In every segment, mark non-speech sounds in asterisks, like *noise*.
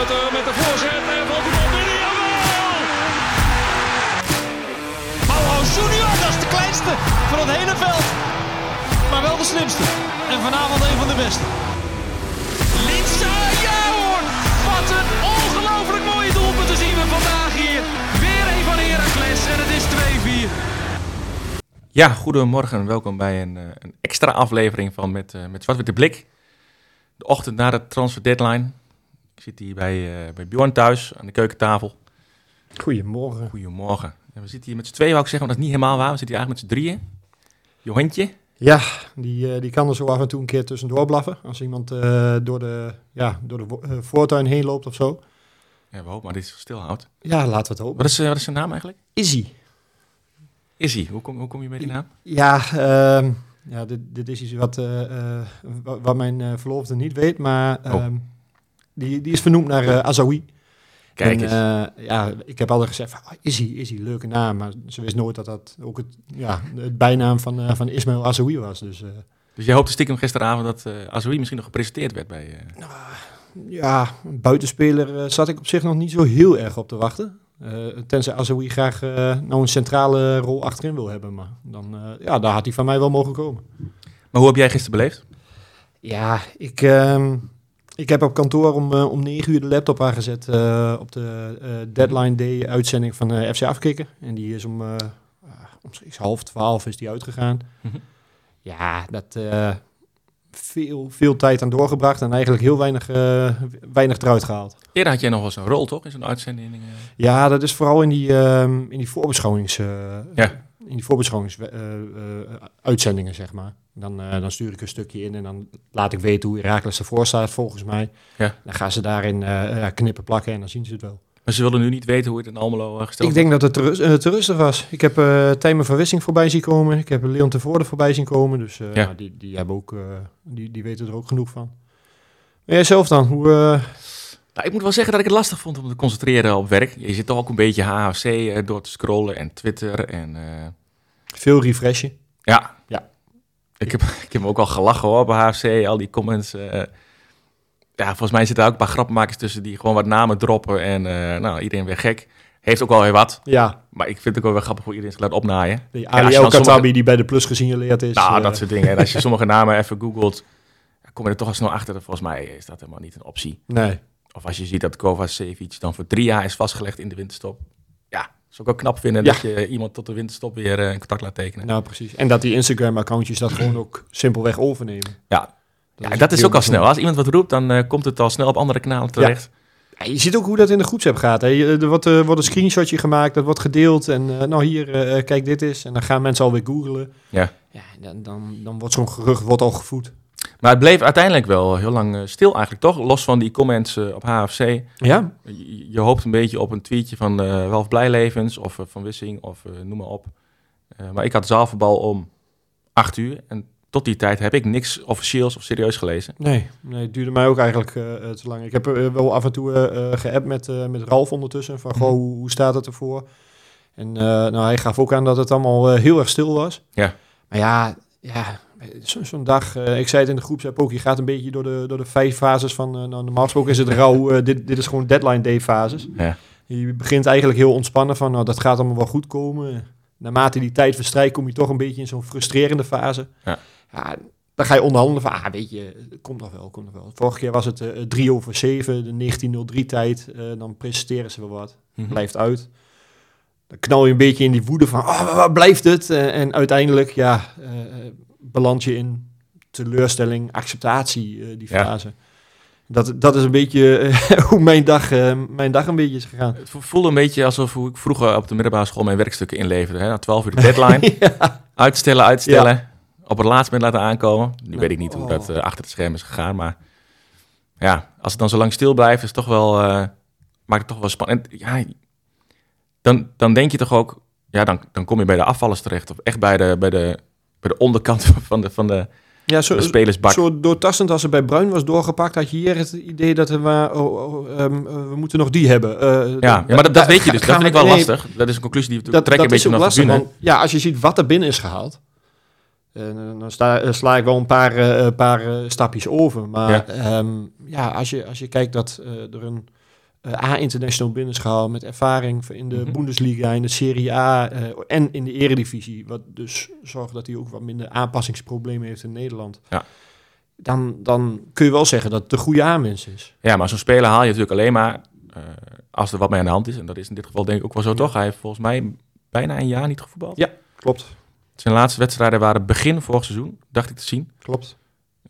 Met de voorzet en valt die bal binnen. Jawel! Junior, dat is de kleinste van het hele veld. Maar wel de slimste. En vanavond een van de beste. Linsa, ja hoor! Wat een ongelooflijk mooie doelpunt zien we vandaag hier. Weer een van Heracles en het is 2-4. Ja, goedemorgen. Welkom bij een, eh, een extra aflevering van Met, uh, met Zwart-Witte Blik. De ochtend na de transfer deadline. Ik zit hier bij, uh, bij Bjorn thuis aan de keukentafel. Goedemorgen. Goedemorgen. Ja, we zitten hier met z'n tweeën, wou ik zeggen, want dat is niet helemaal waar. We zitten hier eigenlijk met z'n drieën. Johantje. Ja, die, uh, die kan er zo af en toe een keer tussendoor blaffen. Als iemand uh, door de, ja, door de voortuin heen loopt of zo. Ja, we hopen maar dit stilhoudt. Ja, laten we het hopen. Wat is, wat is zijn naam eigenlijk? Izzy. Izzy, hoe kom, hoe kom je met die naam? Ja, uh, ja dit, dit is iets wat, wat mijn verloofde niet weet, maar oh. Die, die is vernoemd naar Azawi. Kijk en, uh, ja, ik heb altijd gezegd, van, is hij, is hij, leuke naam. Maar ze wist nooit dat dat ook het, ja, het bijnaam van, uh, van Ismail Azoui was. Dus, uh, dus jij hoopte stiekem gisteravond dat uh, Azoui misschien nog gepresenteerd werd bij... Nou, ja, buitenspeler zat ik op zich nog niet zo heel erg op te wachten. tenzij Azoui graag nou een centrale rol achterin wil hebben. Maar dan, ja, daar had hij van mij wel mogen komen. Maar hoe heb jij gisteren beleefd? Ja, ik... ehm, ik heb op kantoor om, uh, om 9 uur de laptop aangezet uh, op de uh, Deadline Day uitzending van FC Afkikken. En die is om, om half twaalf is die uitgegaan. Mm -hmm. Ja, dat veel, veel tijd aan doorgebracht en eigenlijk heel weinig, weinig eruit gehaald. Eerder had jij nog wel eens een rol, toch? In zo'n uitzending? Ja, dat is vooral in die, in die voorbeschouwings... ja in die voorbeschouwingsuitzendingen, uh, zeg maar. Dan, uh, dan stuur ik een stukje in en dan laat ik weten hoe Herakles ervoor staat, volgens mij. Ja. Dan gaan ze daarin uh, knippen, plakken en dan zien ze het wel. Maar ze willen nu niet weten hoe het in Almelo gesteld Ik denk dat het te, rust, te rustig was. Ik heb uh, Tijmen van Wissing voorbij zien komen. Ik heb Leon Tevoorde voorbij zien komen. Dus ja. nou, die, die, hebben ook, die, die weten er ook genoeg van. Maar jij zelf dan? Hoe... Nou, ik moet wel zeggen dat ik het lastig vond om te concentreren op werk. Je zit toch ook een beetje HFC uh, door te scrollen en Twitter en... Veel refreshen. Ja. Ik heb, *laughs* ik heb ook al gelachen hoor, op HFC, al die comments. Uh... ja, volgens mij zitten er ook een paar grappenmakers tussen die gewoon wat namen droppen en nou, iedereen weer gek. Heeft ook wel weer wat. Ja. Maar ik vind het ook wel weer grappig hoe iedereen zich laat opnaaien. Die Ariel Katabi sommige... die bij de Plus gesignaleerd is. Nou, dat soort dingen. En als je *laughs* sommige namen even googelt, kom je er toch al snel achter. Dat volgens mij is dat helemaal niet een optie. Nee. Of als je ziet dat Kovacevic dan voor drie jaar is vastgelegd in de winterstop. Ja, zou ik ook knap vinden ja. dat je iemand tot de winterstop weer een contact laat tekenen. Nou, precies. En dat die Instagram-accountjes dat gewoon ook simpelweg overnemen. Ja, dat ja, is, dat is ook al snel. Als iemand wat roept, dan uh, komt het al snel op andere kanalen terecht. Ja. Ja, je ziet ook hoe dat in de groepsapp gaat. Hè. Er wordt, uh, wordt een screenshotje gemaakt, dat wordt gedeeld. En uh, nou hier, kijk dit is. En dan gaan mensen alweer googlen. Ja. ja dan, dan, dan wordt zo'n gerucht wordt al gevoed. Maar het bleef uiteindelijk wel heel lang uh, stil eigenlijk, toch? Los van die comments uh, op HFC. Ja. Je, je, hoopt een beetje op een tweetje van uh, Welf Blijlevens of van Wissing of noem maar op. maar ik had zaalverbal om acht uur en tot die tijd heb ik niks officieels of serieus gelezen. Nee, nee het duurde mij ook eigenlijk te lang. Ik heb wel af en toe geappt met, met Ralf ondertussen van, goh, hoe, hoe staat het ervoor? En nou, hij gaf ook aan dat het allemaal heel erg stil was. Ja. Maar ja, ja Zo'n zo dag, uh, ik zei het in de groepsapp ook, je gaat een beetje door de, door de vijf fases van, uh, nou, normaal gesproken is het rauw, uh, dit, dit is gewoon deadline day fases. Ja. Je begint eigenlijk heel ontspannen van, nou dat gaat allemaal wel goed komen. Naarmate die tijd verstrijkt kom je toch een beetje in zo'n frustrerende fase. Ja. ja. dan ga je onderhandelen van, ah weet je, komt nog wel, komt nog wel. Vorige keer was het 3 over 7, de 1903 tijd, dan presenteren ze wel wat, Mhm. blijft uit. Dan knal je een beetje in die woede van, oh, waar blijft het? en uiteindelijk, ja beland je in teleurstelling, acceptatie, uh, die fase. Ja. Dat, dat is een beetje uh, *laughs* hoe mijn dag, uh, mijn dag een beetje is gegaan. Het voelde een beetje alsof ik vroeger op de middelbare school mijn werkstukken inleverde. Hè? Na 12 uur de deadline. *laughs* ja. Uitstellen, uitstellen. Ja. Op het laatst moment laten aankomen. Nu weet ik niet hoe dat achter het scherm is gegaan. Maar ja, als het dan zo lang stil blijft, is het toch wel, maakt het toch wel spannend. En, ja, dan, dan denk je toch ook, ja, dan, dan kom je bij de afvallers terecht. Of echt bij de, bij de bij de onderkant *laughs* van de, van de, ja, zo, de spelersbak. Zo doortastend als er bij Bruin was doorgepakt, had je hier het idee dat we, oh, oh, um, we moeten nog die hebben. Uh, ja, ja, maar dat, dat weet je dus. Dat vind ik wel nee, lastig. Dat is een conclusie die we dat, trekken dat een beetje vanaf de Want, ja, als je ziet wat er binnen is gehaald, uh, dan sta, sla ik wel een paar, uh, paar stapjes over. Maar ja, um, ja als, je, als je kijkt dat er een eh, A-international binnensgehaald met ervaring in de Mhm. Bundesliga, in de Serie A eh, en in de Eredivisie. Wat dus zorgt dat hij ook wat minder aanpassingsproblemen heeft in Nederland. Ja. Dan, dan kun je wel zeggen dat het de goede aanwinst is. Ja, maar zo'n speler haal je natuurlijk alleen maar eh, als er wat mee aan de hand is. En dat is in dit geval denk ik ook wel zo, Ja. toch? Hij heeft volgens mij bijna een jaar niet gevoetbald. Ja. Klopt, Zijn laatste wedstrijden waren begin vorig seizoen, dacht ik te zien. klopt.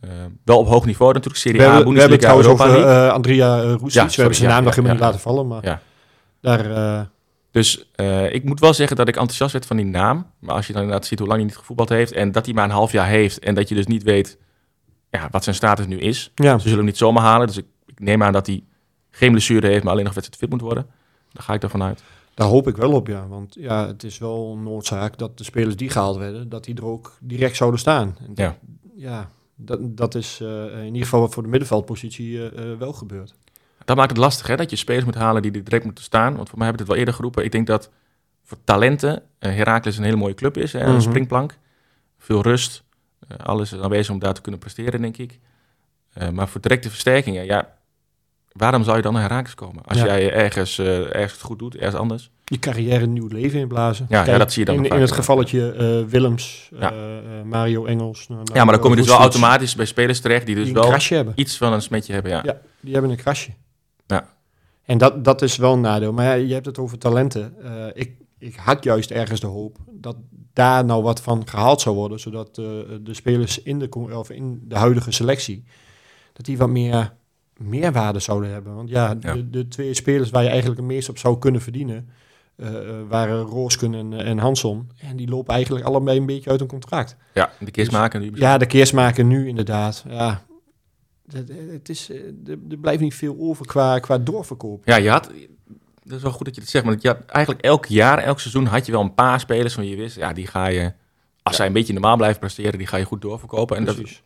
Eh, wel op hoog niveau natuurlijk, Serie We A, hebben, we hebben het trouwens Europa over eh, Andrea uh, Roestic. Ja, we hebben zijn ja, naam nog ja, helemaal niet laten vallen, maar Ja. daar... eh, Dus eh, ik moet wel zeggen dat ik enthousiast werd van die naam. Maar als je dan inderdaad ziet hoe lang hij niet gevoetbald heeft... en dat hij maar een half jaar heeft... en dat je dus niet weet ja, wat zijn status nu is. Ze zullen hem niet zomaar halen. Dus ik, ik neem aan dat hij geen blessure heeft... maar alleen nog wedstrijd fit moet worden. Daar ga ik ervan uit. Daar hoop ik wel op, ja. Want ja, het is wel een noodzaak dat de spelers die gehaald werden, dat die er ook direct zouden staan. En Ja. ja, dat, dat is eh, in ieder geval voor de middenveldpositie eh, eh, wel gebeurd. Dat maakt het lastig, hè? Dat je spelers moet halen die direct moeten staan. Want voor mij hebben we het wel eerder geroepen. Ik denk dat voor talenten eh Heracles een hele mooie club is. Hè? Een Mhm. springplank. Veel rust. Eh, alles is aanwezig om daar te kunnen presteren, denk ik. Eh, maar voor directe versterkingen, ja... Waarom zou je dan naar Heracles komen? Als Ja. jij ergens, eh, ergens het goed doet, ergens anders. Je carrière een nieuw leven inblazen. Ja, ja, dat zie je dan in, in het gevalletje eh, Willems, Ja. eh, Mario Engels. nou, ja, maar dan kom je dus wel automatisch bij spelers terecht... die dus die wel iets van een smetje hebben, ja. Ja, die hebben een krasje. Ja. En dat, dat is wel een nadeel. Maar je hebt het over talenten. Ik, ik had juist ergens de hoop dat daar nou wat van gehaald zou worden, zodat de spelers in de, of in de huidige selectie, dat die wat meer meerwaarde zouden hebben. Want ja, Ja. De, de twee spelers waar je eigenlijk het meest op zou kunnen verdienen, eh, eh, waren Roosken en, en Hanson. En die lopen eigenlijk allebei een beetje uit hun contract. Ja, de kist Dus- maken nu. Ja, de keersmaker nu inderdaad. Ja, het, is, eh, er, blijft niet veel over qua, qua doorverkoop. Ja, je had. Dat is wel goed dat je het zegt, maar je had eigenlijk elk jaar, elk seizoen had je wel een paar spelers van je wist, ja, die ga je, als zij een beetje normaal blijven presteren, die ga je goed doorverkopen. En dat, Precies.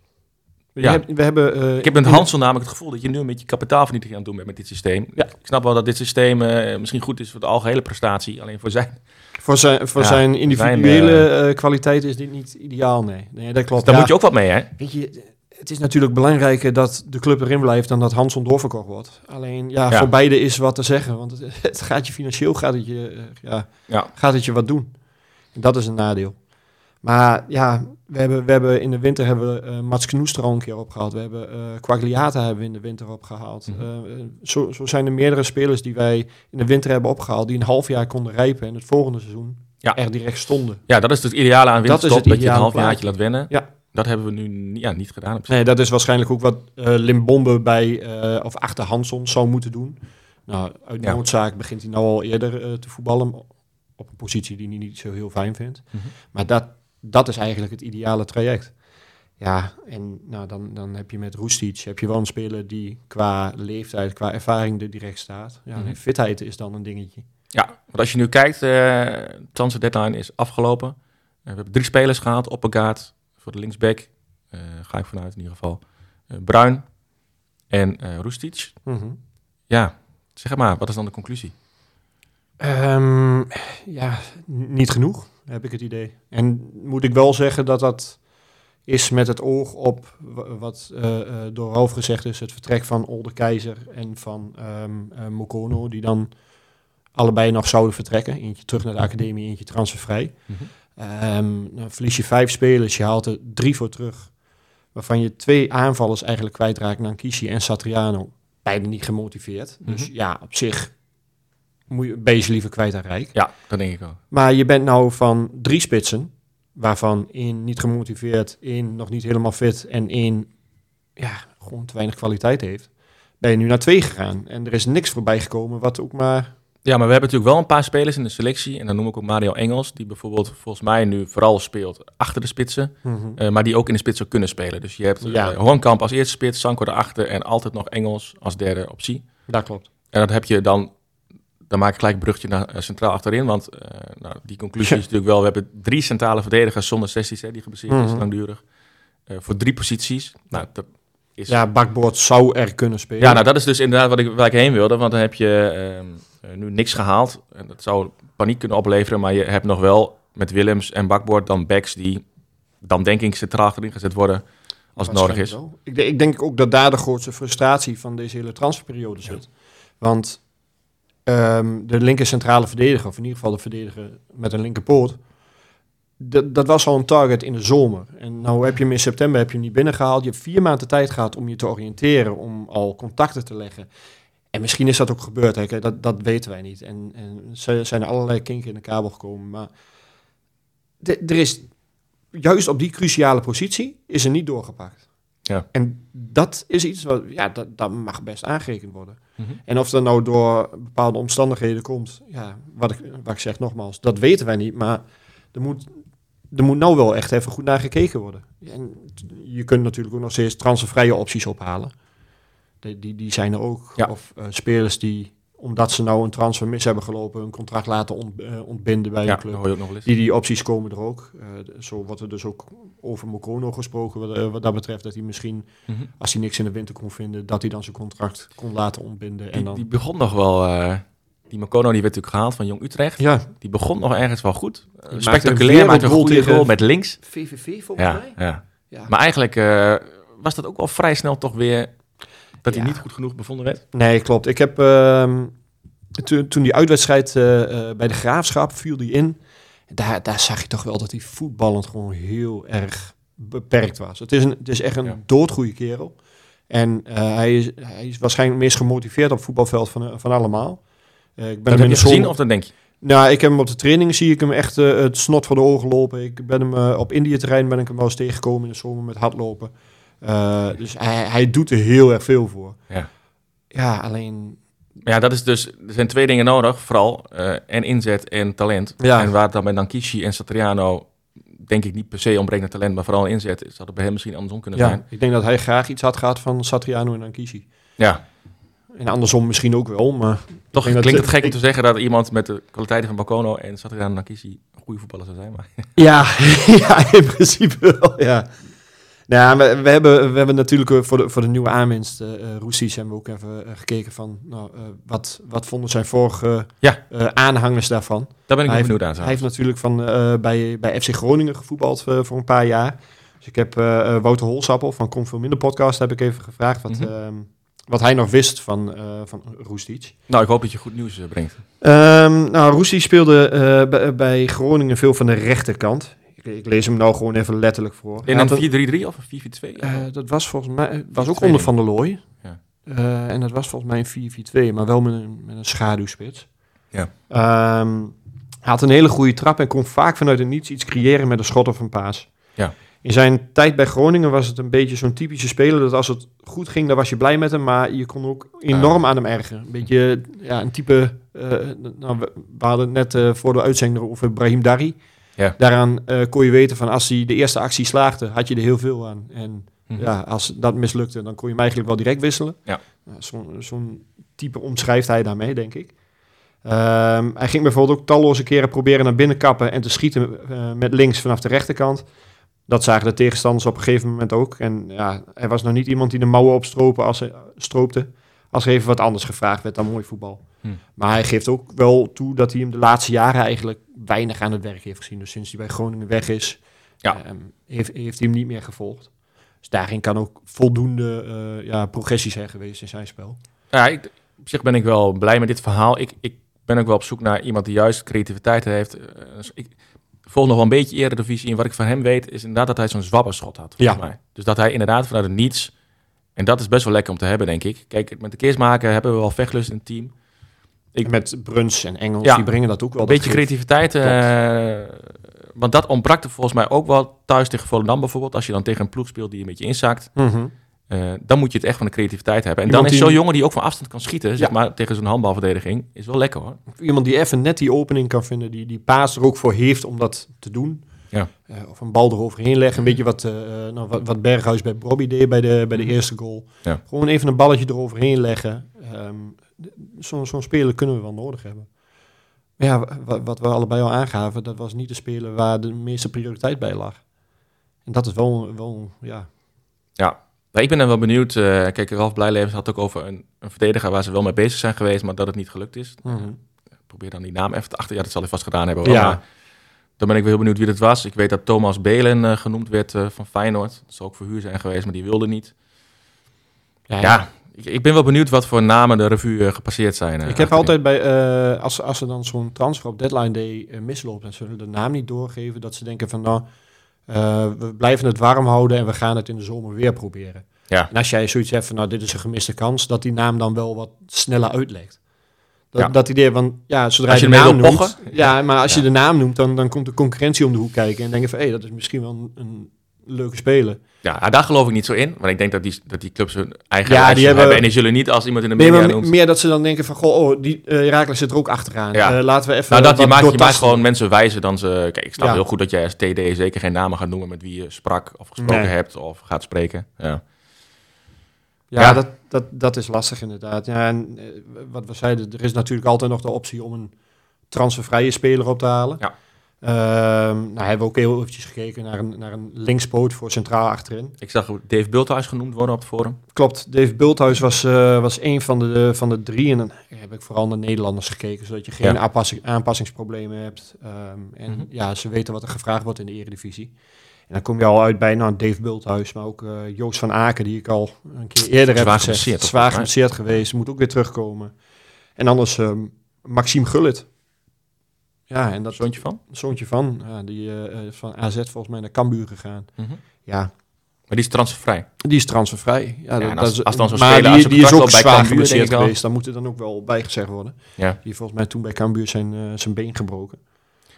Ja. We, hebben, we hebben, eh, ik heb met Hansel namelijk het gevoel dat je nu een beetje kapitaalvernietiging aan het doen bent met dit systeem. Ja. Ik snap wel dat dit systeem eh, misschien goed is voor de algehele prestatie, alleen voor zijn. Voor zijn, voor Ja, zijn individuele zijn, eh, kwaliteit is dit niet ideaal, nee. Nee, dat klopt. Daar moet je ook wat mee, hè? Weet je, het is natuurlijk belangrijker dat de club erin blijft dan dat Hanson doorverkocht wordt. Alleen, ja, voor beide is wat te zeggen. Want het, *laughs* het gaat je financieel gaat het je, ja, Ja. gaat het je wat doen. En dat is een nadeel. Maar ja, we hebben, we hebben in de winter hebben we eh, Mats Knoes er al een keer opgehaald. We hebben eh Quagliata hebben we in de winter opgehaald. Eh, zo, zo zijn er meerdere spelers die wij in de winter hebben opgehaald. Die een half jaar konden rijpen en het volgende seizoen Ja. er direct stonden. Ja, dat is het ideale aan Dat is winterstop, het dat, je een half jaartje laat wennen. Ja. Dat hebben we nu ja, niet gedaan. Nee, dat is waarschijnlijk ook wat Limbombe bij of achter Hanson zou moeten doen. Nou, uit Ja. noodzaak begint hij nou al eerder te voetballen op een positie die hij niet zo heel fijn vindt. Mhm. Maar dat, dat is eigenlijk het ideale traject. Ja, en nou, dan, dan heb je met Roestic heb je wel een speler die qua leeftijd, qua ervaring er direct staat. Ja, Mhm. fitheid is dan een dingetje. Ja, want als je nu kijkt, eh transfer deadline is afgelopen. Eh, we hebben drie spelers gehaald. Oppegaard voor de linksback. Eh, ga ik vanuit in ieder geval. Bruin en eh Roestic. Mhm. Ja, zeg maar, wat is dan de conclusie? Ehm, ja, niet genoeg, heb ik het idee. En moet ik wel zeggen dat dat is met het oog op wa- wat eh, door Ralf gezegd is, het vertrek van Olde Keizer en van eh, Mokono, die dan allebei nog zouden vertrekken. Eentje terug naar de academie, eentje transfervrij. Ehm dan verlies je vijf spelers, je haalt er drie voor terug. Waarvan je twee aanvallers eigenlijk kwijtraakt, Nankishi en Satriano. Beide niet gemotiveerd. Dus Mhm. ja, op zich moet je, ben je ze liever kwijt aan Rijk. Ja, dat denk ik wel. Maar je bent nou van drie spitsen, waarvan één niet gemotiveerd, één nog niet helemaal fit en één ja, gewoon te weinig kwaliteit heeft. Ben je nu naar twee gegaan. En er is niks voorbij gekomen wat ook maar... Ja, maar we hebben natuurlijk wel een paar spelers in de selectie. En dan noem ik ook Mario Engels, die bijvoorbeeld volgens mij nu vooral speelt achter de spitsen. eh, maar die ook in de spits zou kunnen spelen. Dus je hebt Ja. eh, Hornkamp als eerste spits, Sanko erachter en altijd nog Engels als derde optie. Dat klopt. En dat heb je dan, dan maak ik gelijk een brugje naar eh, centraal achterin. Want eh, nou, die conclusie *laughs* is natuurlijk wel, we hebben drie centrale verdedigers zonder sessies, hè, die geblesseerd is Mhm. langdurig. Eh, voor drie posities. Nou, dat is... Ja, bakboord zou er kunnen spelen. Ja, nou dat is dus inderdaad wat ik, waar ik heen wilde. Want dan heb je ehm, eh, nu niks gehaald. En dat zou paniek kunnen opleveren. Maar je hebt nog wel met Willems en Bakboord dan backs die dan denk ik centraal achterin gezet worden als het nodig is. Wel. Ik, denk- ik denk ook dat daar de grootste frustratie van deze hele transferperiode zit. Want ehm, de linker centrale verdediger, of in ieder geval de verdediger met een linkerpoot, dat, dat was al een target in de zomer. En nou heb je hem in september heb je hem niet binnengehaald. Je hebt vier maanden tijd gehad om je te oriënteren, om al contacten te leggen. En misschien is dat ook gebeurd, hè. Dat, dat weten wij niet. En, en er zijn er allerlei kinken in de kabel gekomen. Maar de- er is juist op die cruciale positie is er niet doorgepakt. Ja. En dat is iets wat, ja, dat, dat mag best aangerekend worden. Mhm. En of dat nou door bepaalde omstandigheden komt, ja, wat ik, wat ik zeg nogmaals, dat weten wij niet. Maar er moet, er moet nou wel echt even goed naar gekeken worden. En je kunt natuurlijk ook nog steeds transfervrije opties ophalen. Die, die, die zijn er ook. Ja. Of eh, spelers die, omdat ze nou een transfer mis hebben gelopen, hun contract laten ont, eh, ontbinden bij Ja, een club. hoor je ook nog wel eens. Die, die opties komen er ook. Eh, zo wordt er dus ook over Mokono gesproken, wat, eh, wat dat betreft. Dat hij misschien, Mhm. als hij niks in de winter kon vinden, dat hij dan zijn contract kon laten ontbinden. En Die, dan, die begon nog wel... eh, die Makono die werd natuurlijk gehaald van Jong Utrecht. ja, Die begon nog ergens wel goed. Uh, spectaculair, maakte een goede goal met links. VVV volgens Ja, mij. ja. Ja. Maar eigenlijk eh, was dat ook wel vrij snel toch weer... dat hij niet goed genoeg bevonden werd. Nee, klopt. Ik heb ehm, toen- toen die uitwedstrijd eh, eh, bij de Graafschap viel die in. Daar, daar zag je toch wel dat hij voetballend gewoon heel erg beperkt was. Het is, een, het is echt een Ja. kerel. En eh, hij, is, hij is waarschijnlijk het meest gemotiveerd op het voetbalveld van, van allemaal. Eh, ik ben Dat hem in de gezien of dat denk je? Nou, ik heb hem op de training, zie ik hem echt het snot voor de ogen lopen. Ik ben hem op Indië-terrein ben ik hem wel eens tegengekomen in de zomer met hardlopen. Eh, dus hij, hij doet er heel erg veel voor. Ja. Ja, alleen Ja, dat is dus... Er zijn twee dingen nodig, vooral. eh, en inzet en talent. Ja. En waar het dan bij Nankishi en Satriano... denk ik niet per se ontbreekt naar talent, maar vooral inzet. Zou het bij hem misschien andersom kunnen Ja, zijn. ik denk dat hij graag iets had gehad van Satriano en Ankishi. Ja, En andersom misschien ook wel, maar... toch Ik denk klinkt dat- het gek om te zeggen... dat iemand met de kwaliteiten van Bakono en Satriano en Nankishi... een goede voetballer zou zijn. Maar Ja, *laughs* ja in principe wel, ja. Nou, ja, we, we, hebben, we hebben natuurlijk eh, voor de, voor de nieuwe aanwinst, uh, hebben we ook even gekeken van... Nou, wat, wat vonden zijn vorige Ja. aanhangers daarvan? daar ben ik Hij benieuwd aan. Hij heeft natuurlijk van, bij, bij FC Groningen gevoetbald voor een paar jaar. Dus ik heb Wouter Holsappel van Kom Veel Minder podcast heb ik even gevraagd wat, Mhm. ehm, wat hij nog wist van, van Roestic. Nou, ik hoop dat je goed nieuws brengt. Ehm nou, Roestic speelde bij Groningen veel van de rechterkant. Ik, ik lees hem nou gewoon even letterlijk voor. In een 4-3-3 of een 4-4-2? eh, dat was volgens mij was ook onder Van der Looy. Ja. Eh, en dat was volgens mij een 4-4-2, maar wel met een, met een schaduwspits. Ja. Ehm, hij had een hele goede trap en kon vaak vanuit het niets iets creëren met een schot of een paas. Ja. In zijn tijd bij Groningen was het een beetje zo'n typische speler dat als het goed ging, dan was je blij met hem, maar je kon ook enorm aan hem ergeren. Een beetje ja, een type. eh, nou, we, we hadden het net eh, voor de uitzending over Brahim Dari. Ja. Daaraan eh, kon je weten van als hij de eerste actie slaagde, had je er heel veel aan. En Mhm. ja, als dat mislukte, dan kon je hem eigenlijk wel direct wisselen. Ja. Nou, Zo'n type omschrijft hij daarmee, denk ik. Ehm, hij ging bijvoorbeeld ook talloze keren proberen naar binnen kappen en te schieten eh, met links vanaf de rechterkant. Dat zagen de tegenstanders op een gegeven moment ook. En ja, hij was nog niet iemand die de mouwen opstropen als hij, stroopte. Als er even wat anders gevraagd werd dan mooi voetbal. Hm. Maar hij geeft ook wel toe dat hij hem de laatste jaren eigenlijk weinig aan het werk heeft gezien. Dus sinds hij bij Groningen weg is, Ja. ehm, heeft, heeft hij hem niet meer gevolgd. Dus daarin kan ook voldoende eh, ja, progressie zijn geweest in zijn spel. Ja, ik, op zich ben ik wel blij met dit verhaal. Ik, ik ben ook wel op zoek naar iemand die juist creativiteit heeft. Eh, dus ik volg nog wel een beetje eerder de visie. En wat ik van hem weet, is inderdaad dat hij zo'n zwabberschot had. Ja. Mij. Dus dat hij inderdaad vanuit het niets... En dat is best wel lekker om te hebben, denk ik. Kijk, met de keersmaker hebben we wel vechtlust in het team. Ik- Met Bruns en Engels, Ja. die brengen dat ook wel. Een beetje geeft- creativiteit. eh, want dat ontbrak er volgens mij ook wel thuis tegen Volendam bijvoorbeeld. Als je dan tegen een ploeg speelt die een beetje inzakt. Mhm. eh, dan moet je het echt van de creativiteit hebben. En Iemand dan is die- zo'n jongen die ook van afstand kan schieten, zeg maar, tegen zo'n handbalverdediging, is wel lekker hoor. Iemand die even net die opening kan vinden, die die paas er ook voor heeft om dat te doen. Ja. Eh, of een bal eroverheen leggen. Een beetje wat, nou, wat, wat Berghuis bij Bobby deed bij de, bij de eerste goal. Ja. Gewoon even een balletje eroverheen leggen. D- Zo'n zo'n speler kunnen we wel nodig hebben. Maar ja, wa- wat we allebei al aangaven, dat was niet de speler waar de meeste prioriteit bij lag. En dat is wel, wel ja. Ja, Nou, ik ben dan wel benieuwd. eh, kijk, Ralf Blijlevens had ook over een, een verdediger waar ze wel mee bezig zijn geweest, maar dat het niet gelukt is. Probeer dan die naam even te achter. Ja, dat zal hij vast gedaan hebben. Ja. Maar dan ben ik wel heel benieuwd wie het was. Ik weet dat Thomas Belen eh, genoemd werd eh, van Feyenoord. Dat zou ook voor huur zijn geweest, maar die wilde niet. Ja, Ja, ik, ik ben wel benieuwd wat voor namen de revue eh, gepasseerd zijn. eh, Ik heb altijd bij, eh, als, als er dan zo'n transfer op deadline day misloopt en ze willen de naam niet doorgeven, dat ze denken van nou, we blijven het warm houden en we gaan het in de zomer weer proberen. Ja. En als jij zoiets hebt van nou, dit is een gemiste kans, dat die naam dan wel wat sneller uitlekt. Dat, Ja. dat idee van, ja, zodra Als je de naam noemt, pochen. ja, maar als Ja. je de naam noemt, dan, dan komt de concurrentie om de hoek kijken en denken van, hé, dat is misschien wel een, een leuke speler. Ja, nou, daar geloof ik niet zo in. Want ik denk dat die, dat die clubs hun eigen Ja, die hebben- hebben. En die zullen niet als iemand in de Nee, media noemt... meer dat ze dan denken van, goh, oh, die uh, Herakles zit er ook achteraan. Ja. Eh, laten we even Nou, dat je maakt, je maakt gewoon mensen wijzen dan ze... Kijk, ik snap Ja. heel goed dat jij als TD zeker geen namen gaat noemen met wie je sprak of gesproken Nee. hebt of gaat spreken. Ja. Ja, Ja. Dat, dat, dat is lastig inderdaad. Ja, en eh, wat we zeiden, er is natuurlijk altijd nog de optie om een transfervrije speler op te halen. Ja. Ehm, nou, hebben we ook heel eventjes gekeken naar een, naar een linkspoot voor centraal achterin. Ik zag Dave Bulthuis genoemd worden op het forum. Klopt, Dave Bulthuis was, eh, was een van de, van de drie. En dan heb ik vooral naar Nederlanders gekeken, zodat je geen Ja. aanpassing, aanpassingsproblemen hebt. Ehm, en Mhm. ja, ze weten wat er gevraagd wordt in de eredivisie. En dan kom je al uit bij nou, Dave Bulthuis, maar ook eh, Joost van Aken, die ik al een keer eerder Zwaar heb gezegd. Zwaar geblesseerd geweest, moet ook weer terugkomen. En anders ehm, Maxime Gullit. Ja, en dat Zoontje van? zoontje van, ja, die is van AZ volgens mij naar Cambuur gegaan. Mhm. Ja, Maar die is transfervrij. die is transfervrij. Ja, en als- als dan zo'n maar speler, die, is ook bij zwaar Cambuur, geblesseerd geweest. Daar moet er dan ook wel bijgezegd worden. Ja. Die volgens mij toen bij Cambuur zijn, eh, zijn been gebroken.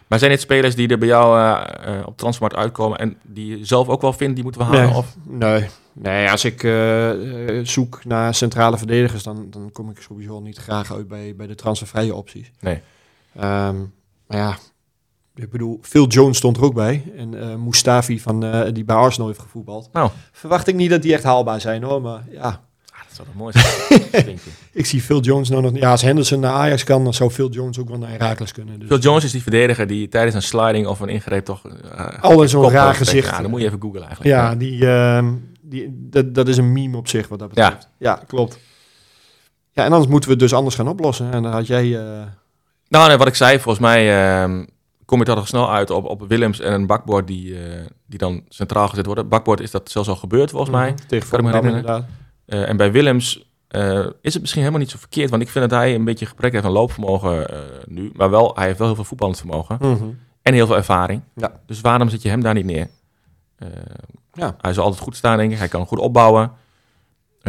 Maar zijn dit spelers die er bij jou op transfermarkt uitkomen en die je zelf ook wel vindt, die moeten we halen? Nee. Of? Nee, nee als ik zoek naar centrale verdedigers, dan, dan kom ik sowieso niet graag uit bij, bij de transfervrije opties. Nee. Ehm, maar ja, ik bedoel, Phil Jones stond er ook bij. En eh Mustafi, van, eh, die bij Arsenal heeft gevoetbald. Nou. Verwacht ik niet dat die echt haalbaar zijn hoor. Maar ja, Ah, dat zou toch mooi zijn? *laughs* ik zie Phil Jones nou nog niet. Ja, als Henderson naar Ajax kan, dan zou Phil Jones ook wel naar Herakles kunnen. Dus. Phil Jones is die verdediger die tijdens een sliding of een ingreep toch... eh, Al in zo'n raar gezicht. Ja, dan moet je even googlen eigenlijk. Ja, die, ehm, die, dat, dat is een meme op zich wat dat Ja. betreft. Ja, klopt. Ja, en anders moeten we het dus anders gaan oplossen. En dan had jij... Nou, nee, wat ik zei, volgens mij ehm, kom je toch snel uit op, op Willems en een bakboord die, eh, die dan centraal gezet worden. Bakboord is dat zelfs al gebeurd volgens mij. Mhm, Tegen Kan ik me Volendam herinneren. inderdaad. Eh, en bij Willems eh, is het misschien helemaal niet zo verkeerd, want ik vind dat hij een beetje gebrek heeft aan loopvermogen nu. Maar wel, hij heeft wel heel veel voetballend vermogen Mhm. en heel veel ervaring. Ja. Dus waarom zet je hem daar niet neer? Ja. Hij zal altijd goed staan, denk ik. Hij kan goed opbouwen.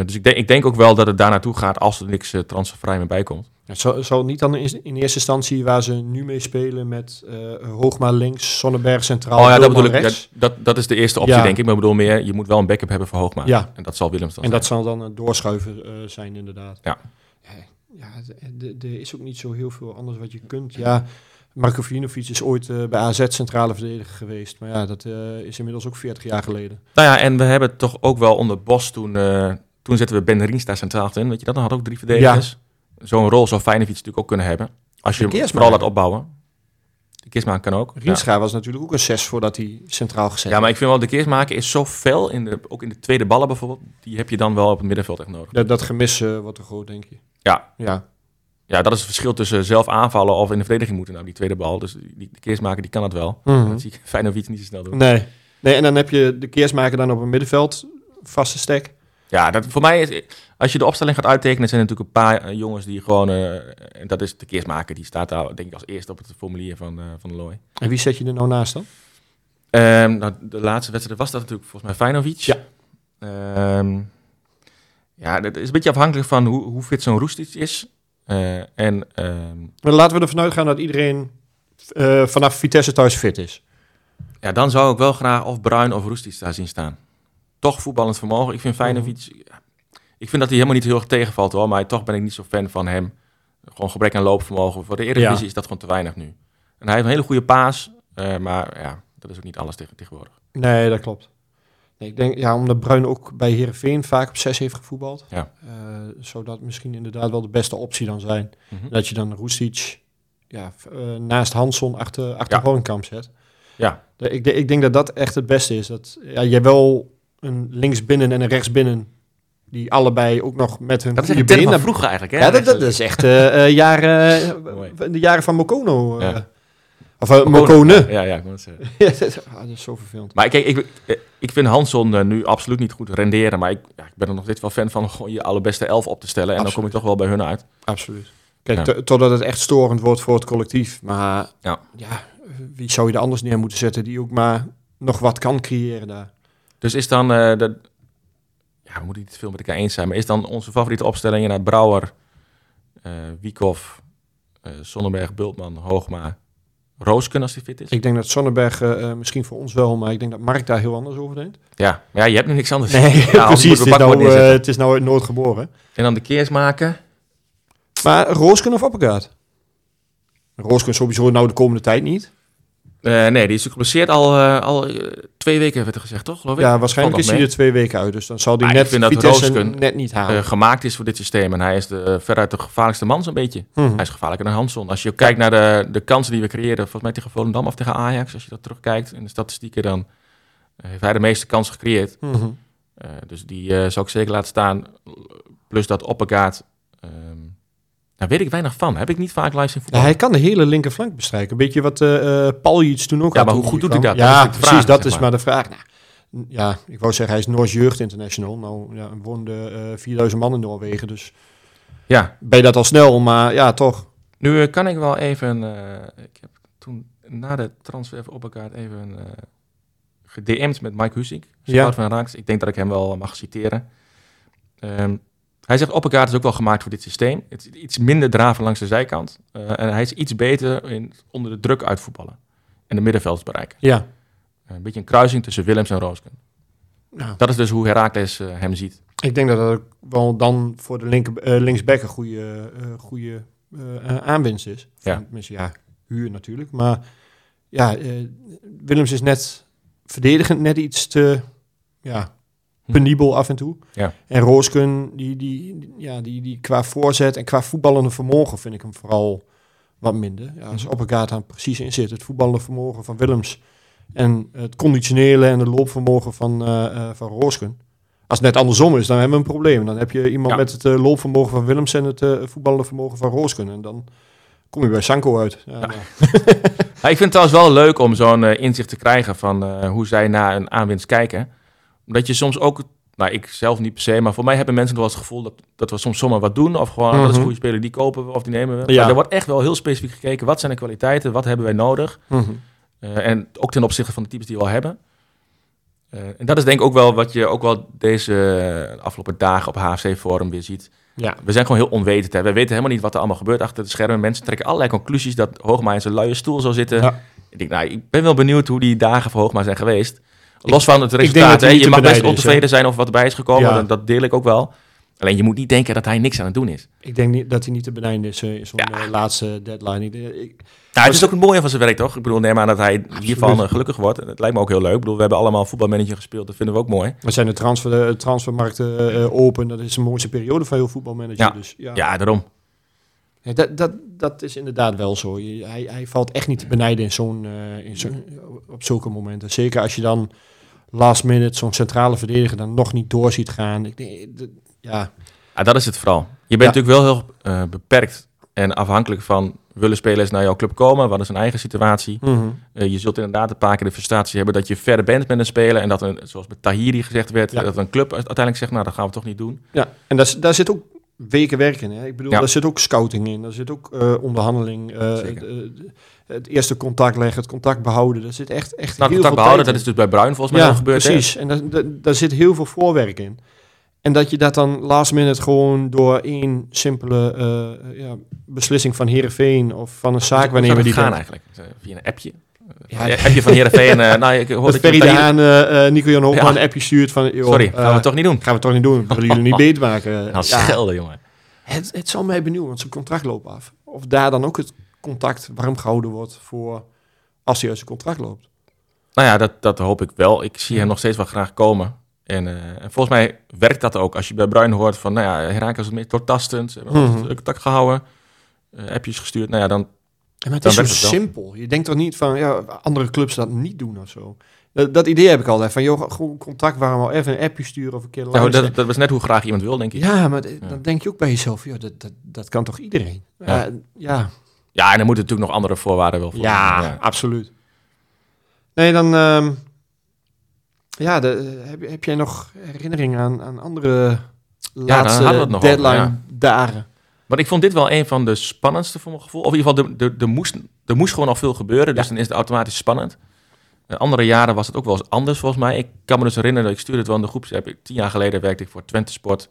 Dus ik denk, ik denk ook wel dat het daar naartoe gaat als er niks transfervrij meer bij komt. Ja, Zal, zal het niet dan in, in eerste instantie waar ze nu mee spelen met eh Hoogma links, Zonneberg centraal, Oh ja, dat bedoel ik. Dat, dat, is de eerste optie, Ja. denk ik. Maar ik bedoel meer, je moet wel een backup hebben voor Hoogma. Ja. En dat zal Willems dan En dat zal dan een doorschuiven eh, zijn inderdaad. Ja. Ja, ja, er is ook niet zo heel veel anders wat je kunt. Ja, Marko Vinovic is ooit eh, bij AZ centrale verdediger geweest. Maar ja, dat eh, is inmiddels ook 40 jaar geleden. Nou ja, en we hebben toch ook wel onder Bos toen... eh, toen zetten we Ben Riens daar centraal achterin. Weet je dat? Dan had ook drie verdedigers. Zo'n rol zou Feyenoord natuurlijk ook kunnen hebben. Als je hem vooral laat opbouwen. De Keersmaker kan ook. Ja. Rienstra was natuurlijk ook een 6 voordat hij centraal gezet Ja, maar ik vind wel, de Keersmaker is zo fel, in de, ook in de tweede ballen bijvoorbeeld. Die heb je dan wel op het middenveld echt nodig. Dat, dat gemis eh, wordt te groot, denk je. Ja. Ja, Ja, dat is het verschil tussen zelf aanvallen of in de verdediging moeten. Nou, die tweede bal. Dus die, de Keersmaker, die kan dat wel. Mhm. Dat zie ik *laughs* Feyenoord niet zo snel doen. Nee. nee. En dan heb je de keersmaker dan op een middenveld, vaste stek. Ja, dat, voor mij is, als je de opstelling gaat uittekenen, zijn er natuurlijk een paar eh, jongens die gewoon, en dat is de keersmaker, die staat daar denk ik als eerste op het formulier van, eh van de Looi. En wie zet je er nou naast dan? Ehm, nou, de laatste wedstrijd was dat natuurlijk volgens mij Feyenoord. Ja. Ehm, ja, dat is een beetje afhankelijk van hoe, hoe fit zo'n Roestic is. En ehm, Maar laten we ervan uitgaan dat iedereen vanaf Vitesse thuis fit is. ja, dan zou ik wel graag of Bruin of Roestic daar zien staan. Toch voetballend vermogen. Ik vind Feyenoord, ja, ik vind dat hij helemaal niet heel erg tegenvalt hoor, maar toch ben ik niet zo fan van hem. Gewoon gebrek aan loopvermogen. Voor de Eredivisie Ja. is dat gewoon te weinig nu. En hij heeft een hele goede paas, eh, maar ja, dat is ook niet alles tegen, tegenwoordig. Nee, dat klopt. Nee, ik denk, ja, omdat Bruin ook bij Herenveen vaak op 6 heeft gevoetbald. Ja. eh, zou dat misschien inderdaad wel de beste optie dan zijn. Mhm. Dat je dan Roestic ja, eh, naast Hansson achter, achter Ja. Zet. Ja. De- Ik, de- ik denk dat dat echt het beste is. Dat ja, je wel een linksbinnen en een rechtsbinnen die allebei ook nog met hun Dat is echt van vroeger eigenlijk. Hè? Ja, dat, dat is echt eh, eh, jaren, eh, de jaren van Mokono. Ja. Of uh, Mokone. Ja, ja, ik moet het zeggen. *laughs* Ja, dat is- ah, dat is zo vervelend. Maar kijk, ik, ik vind Hansson eh, nu absoluut niet goed renderen. Maar ik, ja, ik ben er nog steeds wel fan van gewoon je allerbeste elf op te stellen. En dan kom ik toch wel bij hun uit. Absoluut. Kijk, Ja. totdat het echt storend wordt voor het collectief. Maar Ja. ja, wie zou je er anders neer moeten zetten die ook maar nog wat kan creëren daar? Dus is dan, eh de, ja, we moeten niet veel met elkaar eens zijn. Maar is dan onze favoriete opstelling naar Brouwer, eh Wiekhoff, eh Sonnenberg, Bultman, Hoogma, Roosken als die fit is? Ik denk dat Sonnenberg misschien voor ons wel, maar ik denk dat Mark daar heel anders over denkt. Ja, maar ja, je hebt nu niks anders. Nee, Ja, *laughs* precies. Het is, nou, het is nou nooit geboren. En dan de keers maken. Maar Roosken of Oppegaard? Roosken sowieso nou de komende tijd niet. Eh, nee, die is geblesseerd al, eh, al eh, twee weken, werd er gezegd, toch? Geloof ik? Ja, waarschijnlijk is hij er twee weken uit. Dus dan zal hij ik net dat net niet halen. gemaakt is voor dit systeem. En hij is de, veruit de gevaarlijkste man zo'n beetje. Mhm. Hij is gevaarlijker dan Hansson. Als je kijkt naar de, de kansen die we creëren, volgens mij tegen Volendam of tegen Ajax, als je dat terugkijkt in de statistieken, dan heeft hij de meeste kansen gecreëerd. Mhm. Dus die zou ik zeker laten staan. Plus dat Oppegaard, ehm daar weet ik weinig van. Heb ik niet vaak live zien Ja, voetballen. hij kan de hele linkerflank bestrijken. Een beetje wat eh Paljic toen ook Ja, maar hoe goed doet hij dat? Ja, precies. vraag, dat is maar. maar de vraag. Nou, ja, ik wou zeggen, hij is Noors Jeugd International. Nou, ja, woonden eh 4000 man in Noorwegen. Dus Ja, ben je dat al snel, maar ja, toch. nu eh, kan ik wel even... ik heb toen na de transfer van Oppegaard even gedM'd met Mike Husik. Ja. Ja. van Raaks. Ik denk dat ik hem wel mag citeren. Ehm, hij zegt, Oppegaard is ook wel gemaakt voor dit systeem. Het is iets minder draven langs de zijkant. Eh, en hij is iets beter in onder de druk uitvoetballen. En de middenvelders bereiken. Ja. Een beetje een kruising tussen Willems en Roosken. Nou, Dat is dus hoe Herakles eh, hem ziet. ik denk dat dat ook wel dan voor de linker, eh, linksback een goede, eh, goede eh, eh, aanwinst is. Ja. Tenminste, ja, huur natuurlijk. Maar ja, eh, Willems is net verdedigend net iets te ja, penibel af en toe. Ja. En Roosken, die, die, ja, die, die qua voorzet en qua voetballende vermogen vind ik hem vooral wat minder. Ja, als Mhm. Oppegaard aan precies in zit. Het voetballende vermogen van Willems en het conditionele en het loopvermogen van, eh, van Roosken. Als het net andersom is, dan hebben we een probleem. Dan heb je iemand Ja. met het eh, loopvermogen van Willems en het voetballende vermogen van Roosken. En dan kom je bij Sanko uit. Ja, nou, *laughs* Ja, ik vind het trouwens wel leuk om zo'n inzicht te krijgen van hoe zij naar een aanwinst kijken. Omdat je soms ook, nou ik zelf niet per se, maar voor mij hebben mensen wel eens het gevoel dat, dat we soms zomaar wat doen. Of gewoon, dat is een Mhm. goede speler, die kopen we of die nemen we. Ja. Maar er wordt echt wel heel specifiek gekeken, wat zijn de kwaliteiten, wat hebben wij nodig. mhm. Eh, en ook ten opzichte van de types die we al hebben. Eh, en dat is denk ik ook wel wat je ook wel deze eh, afgelopen dagen op HFC Forum weer ziet. ja. We zijn gewoon heel onwetend. Hè. We weten helemaal niet wat er allemaal gebeurt achter de schermen. Mensen trekken allerlei conclusies dat Hoogma in zijn luie stoel zou zitten. Ja. Ik denk, nou, ik ben wel benieuwd hoe die dagen voor Hoogma zijn geweest. Los van het resultaat. hè. Je mag best is, ontevreden zijn over wat erbij is gekomen. Ja. Dat, deel ik ook wel. Alleen je moet niet denken dat hij niks aan het doen is. Ik denk niet dat hij niet te benijden is eh, in zo'n Ja. eh, laatste deadline. Ik, ik- Nou, het is ook het mooie van zijn werk, toch? Ik bedoel, neem aan dat hij hiervan eh, gelukkig wordt. Het lijkt me ook heel leuk. Ik bedoel, we hebben allemaal voetbalmanager gespeeld. Dat vinden we ook mooi. we zijn de, transfer, transfermarkten eh, eh, open. Dat is een mooiste periode van heel voetbalmanager. Ja. Dus, ja. Ja, daarom. Dat, dat, dat is inderdaad wel zo. Je- Hij, hij valt echt niet te benijden in zo'n, eh, in zo'n, op zulke momenten. Zeker als je dan last minute zo'n centrale verdediger dan nog niet door ziet gaan. Ik denk, dat- ja, Ja, dat is het vooral. Je bent Ja. natuurlijk wel heel eh, beperkt en afhankelijk van... willen spelers naar jouw club komen? Wat is hun eigen situatie? mhm. Eh, je zult inderdaad een paar keer de frustratie hebben dat je verder bent met een speler. En dat, een, zoals met Tahiri gezegd werd, Ja. dat een club uiteindelijk zegt, nou dat gaan we toch niet doen. ja. en daar, daar zit ook weken werk in. Hè? Ik bedoel, Ja. daar zit ook scouting in. Daar zit ook eh, onderhandeling. eh, het, het eerste contact leggen, het contact behouden. Daar zit echt, echt Nou, heel contact veel behouden, dat is dus bij Bruin volgens mij ja, gebeurd. hè? precies. En daar, daar, daar zit heel veel voorwerk in. En dat je dat dan last minute gewoon door één simpele eh, ja, beslissing van Herenveen of van een Hoe zou zaakwaarnemer dat die gaan eigenlijk? Via een appje? Ja, Ja, appje van Heerenveen. eh nou, ik hoor dat Ferry je de Haan eh, eh, Nico Jan Hoogman Ja. een appje stuurt van... joh, Sorry, gaan we toch niet doen? gaan we toch niet doen. We willen jullie niet *laughs* beter maken. Nou, Ja, schelden, jongen. het, het zal mij benieuwen, want zijn contract loopt af. Of daar dan ook het contact warm gehouden wordt voor als hij uit zijn contract loopt. Nou ja, dat, dat hoop ik wel. Ik zie hem nog steeds wel graag komen. En, eh, en volgens mij werkt dat ook. Als je bij Bruin hoort van, nou ja, Herakles is meer doortastend. Ze hebben mm contact gehouden. eh, appjes gestuurd. Nou ja, dan... Maar het Dan is zo simpel. Je denkt toch niet van, ja, andere clubs dat niet doen of zo. Dat, dat idee heb ik altijd. Van, joh, gewoon contact waarom al even een appje sturen of een keer dat, dat was net hoe graag iemand wil, denk ik. Ja, maar Ja. dan denk je ook bij jezelf, joh, dat, dat, dat kan toch iedereen? Ja. Ja. ja, Ja, en er moeten natuurlijk nog andere voorwaarden wel voor. Ja, absoluut. Nee, dan... ehm, ja, de, heb, heb jij nog herinneringen aan, aan andere laatste hadden Maar ik vond dit wel een van de spannendste voor mijn gevoel. Of in ieder geval, er- er- er moest, er moest gewoon al veel gebeuren. Dus dan is het automatisch spannend. In andere jaren was het ook wel eens anders volgens mij. Ik kan me dus herinneren, ik stuurde het wel in de groepsapp. Ik- Tien jaar geleden werkte ik voor Twente Sport.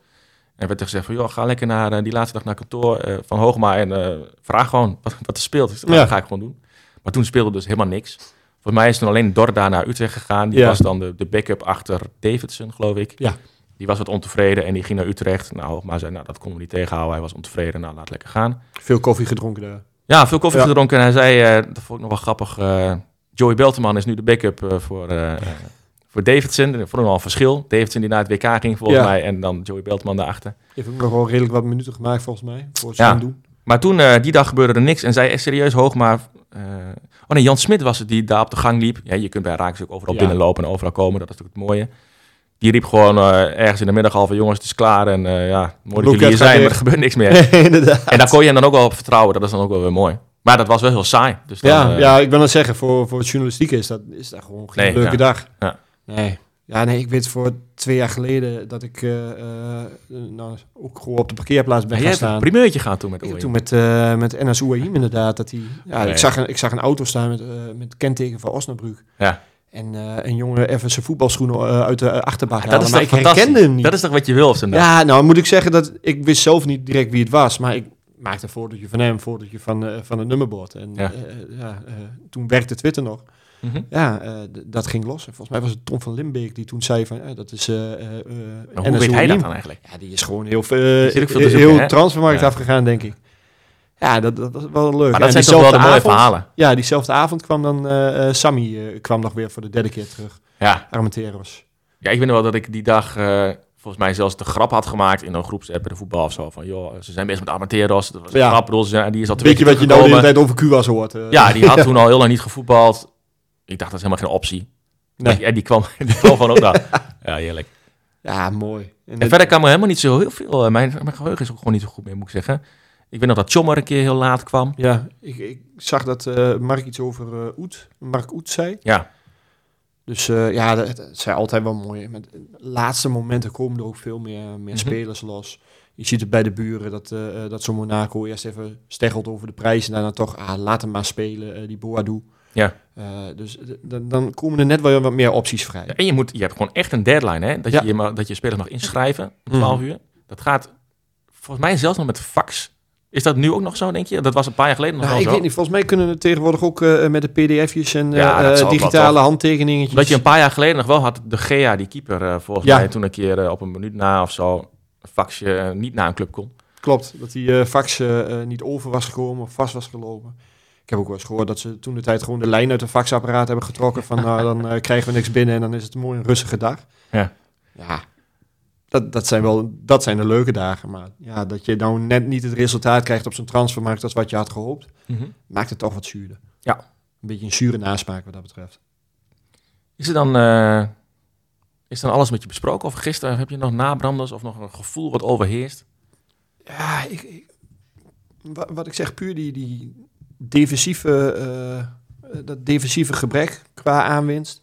En werd er gezegd van, joh, ga lekker naar eh, die laatste dag naar kantoor eh, van Hoogma en eh, vraag gewoon wat, wat er speelt. Ja. Dat ga ik gewoon doen. Maar toen speelde dus helemaal niks. Volgens mij is toen alleen Dorda naar Utrecht gegaan. Die Ja. was dan de, de backup achter Davidson, geloof ik. Ja. Die was wat ontevreden en die ging naar Utrecht. Nou, Hoogma zei, nou, dat konden we niet tegenhouden. Hij was ontevreden, nou, laat lekker gaan. Veel koffie gedronken daar. Ja, veel koffie Ja. gedronken. En hij zei, eh, dat vond ik nog wel grappig. eh, Joey Belteman is nu de backup eh, voor, voor Davidson. Wel een verschil. Davidson die naar het WK ging volgens Ja. mij. En dan Joey Belteman daarachter. Heeft ook nog wel redelijk wat minuten gemaakt volgens mij. Voor het Ja. doen. Maar toen, die dag gebeurde er niks. En zij echt serieus hoog, maar... eh, oh nee, Jan Smit was het die daar op de gang liep. Ja, je kunt bij Raakjes ook overal Ja. binnenlopen en overal komen. Dat is natuurlijk het mooie. Die riep gewoon eh, ergens in de middag al van... Jongens, het is klaar. En eh, ja, mooi dat jullie hier zijn. Maar er gebeurt niks meer. *laughs* Inderdaad. en daar kon je hem dan ook wel op vertrouwen. Dat is dan ook wel weer mooi. Maar dat was wel heel saai. Dus dan, Ja, eh, ja, ik wil het zeggen, voor, voor het journalistieke is dat, is dat gewoon geen Nee, leuke ja. dag. Ja. Nee. Ja, nee, ik weet voor twee jaar geleden dat ik nou, ook gewoon op de parkeerplaats ben Ja, gaan een staan. primeurtje gehad toen met Ik heb Oei. toen met, met Ouahim inderdaad, dat hij... Ja, Nee. ik, zag een, ik zag een auto staan met, met kenteken van Osnabrück. Ja. En eh, een jongen even zijn voetbalschoenen eh, uit de achterbak dat halen, is maar toch ik herkende hem niet. Dat is toch wat je wil zijn dag? Ja, nou moet ik zeggen dat ik wist zelf niet direct wie het was, maar ik maakte een fotootje van hem, een fotootje van, eh, van het nummerbord. En Ja. eh, toen werkte Twitter nog. Mhm. Ja, eh, dat ging los. En volgens mij was het Tom van Limbeek die toen zei van, eh, dat is eh eh, eh, hoe weet hij dat dan eigenlijk? Ja, die is gewoon heel, veel heel hè? transfermarkt afgegaan, denk ik. Ja, dat, dat was wel leuk. Maar En dat zijn toch wel de mooie avond- verhalen. Ja, diezelfde avond kwam dan eh, eh, Sammy eh, kwam nog weer voor de derde keer terug. Ja. Armenteros. ja, ik weet nog wel dat ik die dag volgens mij zelfs de grap had gemaakt in een groepsapp bij de voetbal of zo. Van joh, ze zijn bezig met Amateros. Dat was een Ja. grap, bedoel, ze- die is al twee Weet je keer wat je nou de hele tijd over Cuba's hoort? Ja, die had *laughs* toen al heel lang niet gevoetbald. Ik dacht, dat is helemaal geen optie. Nee. En die kwam, *laughs* die kwam van ook daar. Ja, heerlijk. Ja, mooi. En En verder kan me helemaal niet zo heel veel. Mijn, mijn geheugen is ook gewoon niet zo goed meer, moet ik zeggen. Ik weet nog dat Chommer een keer heel laat kwam. Ja, ik, ik zag dat eh, Mark iets over eh Oet, Mark Oet zei. Ja, Dus eh, ja, dat, dat zijn altijd wel mooi. Met laatste momenten komen er ook veel meer, meer Mhm. spelers los. Je ziet het bij de buren dat, dat zo'n Monaco eerst even steggelt over de prijs. En daarna toch, ah, laat hem maar spelen, die Boadu. Ja. Dus dan, komen er net wel wat meer opties vrij. Ja, en je, moet, je hebt gewoon echt een deadline, hè? Dat, Ja. je, je, dat je spelers mag inschrijven om Mhm. 12 uur. Dat gaat volgens mij zelfs nog met fax. Is dat nu ook nog zo, denk je? Dat was een paar jaar geleden nog Nou, wel ik zo. weet niet, volgens mij kunnen we tegenwoordig ook eh, met de pdf'jes en eh, Ja, digitale handtekeningetjes. Dat je een paar jaar geleden nog wel had, de Gea, die keeper, eh, volgens Ja. mij toen een keer op een minuut na of zo, een faxje niet naar een club kon. Klopt, dat die fax niet over was gekomen of vast was gelopen. Ik heb ook wel eens gehoord dat ze toen de tijd gewoon de lijn uit de faxapparaat hebben getrokken. Van nou, dan krijgen we niks binnen en dan is het een mooi een rustige dag. Ja. Ja, dat, dat, zijn wel, dat zijn de leuke dagen. Maar ja, dat je nou net niet het resultaat krijgt op zo'n transfermarkt als wat je had gehoopt, maakt het toch wat zuurder. Ja. Een beetje een zure nasmaak wat dat betreft. Is er dan, eh, is dan alles met je besproken? Of gisteren heb je nog nabranders of nog een gevoel wat overheerst? Ja, ik, ik- wa- wat ik zeg, puur die, die defensieve, eh, eh, dat defensieve gebrek qua aanwinst,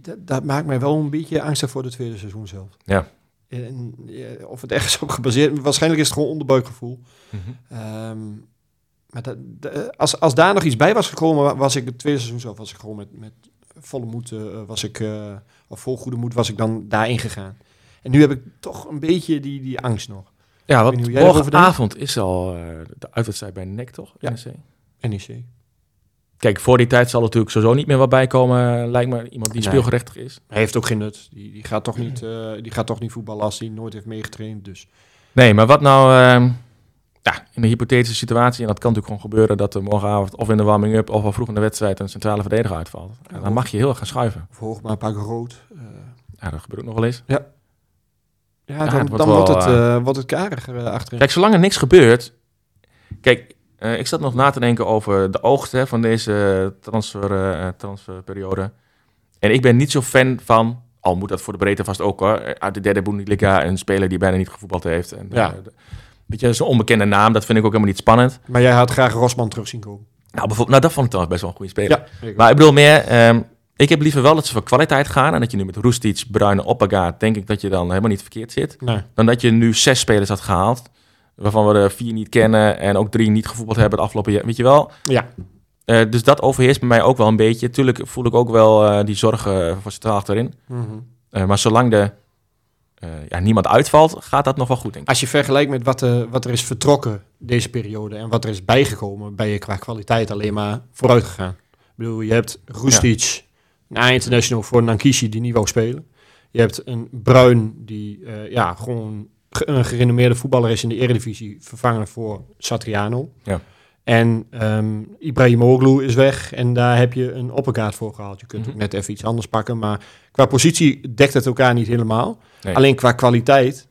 dat, dat maakt mij wel een beetje angstig voor het tweede seizoen zelf. Ja. En, of het ergens op gebaseerd, waarschijnlijk is het gewoon onderbuikgevoel. Ehm, maar dat, als, als daar nog iets bij was gekomen, wa- was ik het tweede seizoen zelf, was ik gewoon met, met volle moed, eh, was ik, eh, of vol goede moed, was ik dan daarin gegaan. En nu heb ik toch een beetje die, die angst nog. Ja, want morgenavond is al eh, de uitwedstrijd bij NEC, toch? Ja. NEC? NEC. Kijk, voor die tijd zal er natuurlijk sowieso niet meer wat bij komen, eh, lijkt me. Iemand die Nee. speelgerechtig is. Hij heeft ook geen nut. Die, die, gaat, toch niet, eh, die gaat toch niet voetballen als hij nooit heeft meegetraind. Dus Nee, maar wat nou ehm, ja, in een hypothetische situatie, en dat kan natuurlijk gewoon gebeuren, dat er morgenavond of in de warming-up of al vroeg in de wedstrijd een centrale verdediger uitvalt. Ja, dan mag je heel erg gaan schuiven. of hoog maar een paar rood. Eh, Ja, dat gebeurt ook nog wel eens. ja, Ja, dan, het wordt dan wordt, het, eh, wordt het kariger achterin. Kijk, zolang er niks gebeurt. Kijk, eh, ik zat nog na te denken over de oogst hè, van deze transfer, eh, transferperiode. En ik ben niet zo fan van, al moet dat voor de breedte vast ook hoor, uit de derde Bundesliga een speler die bijna niet gevoetbald heeft. En, Ja. eh, Weet je, zo'n onbekende naam, dat vind ik ook helemaal niet spannend. Maar jij had graag Rosman terug zien komen. Nou, bijvoorbeeld, nou dat vond ik toch best wel een goede speler. Ja, Maar ik bedoel meer, ehm, ik heb liever wel dat ze voor kwaliteit gaan. En dat je nu met Roestic, Bruine, Oppaga, denk ik dat je dan helemaal niet verkeerd zit. nee. Dan dat je nu zes spelers had gehaald. Waarvan we er vier niet kennen en ook drie niet gevoetbald hebben het afgelopen jaar. Weet je wel? Ja, Eh, dus dat overheerst bij mij ook wel een beetje. Tuurlijk voel ik ook wel eh, die zorgen voor centraal achterin. Eh, maar zolang de, eh, ja, niemand uitvalt, gaat dat nog wel goed, denk ik. Als je vergelijkt met wat, eh, wat er is vertrokken deze periode en wat er is bijgekomen, ben je qua kwaliteit alleen maar vooruit gegaan. Ik bedoel, je hebt Roestic, een A-international voor Nankishi die niet wou spelen. Je hebt een Bruin die eh, ja, gewoon ge- een gerenommeerde voetballer is in de Eredivisie, vervangen voor Satriano. Ja. En ehm Ibrahimoglu is weg en daar heb je een opperkaart voor gehaald. Je kunt Mhm. ook net even iets anders pakken, maar qua positie dekt het elkaar niet helemaal. Nee. Alleen qua kwaliteit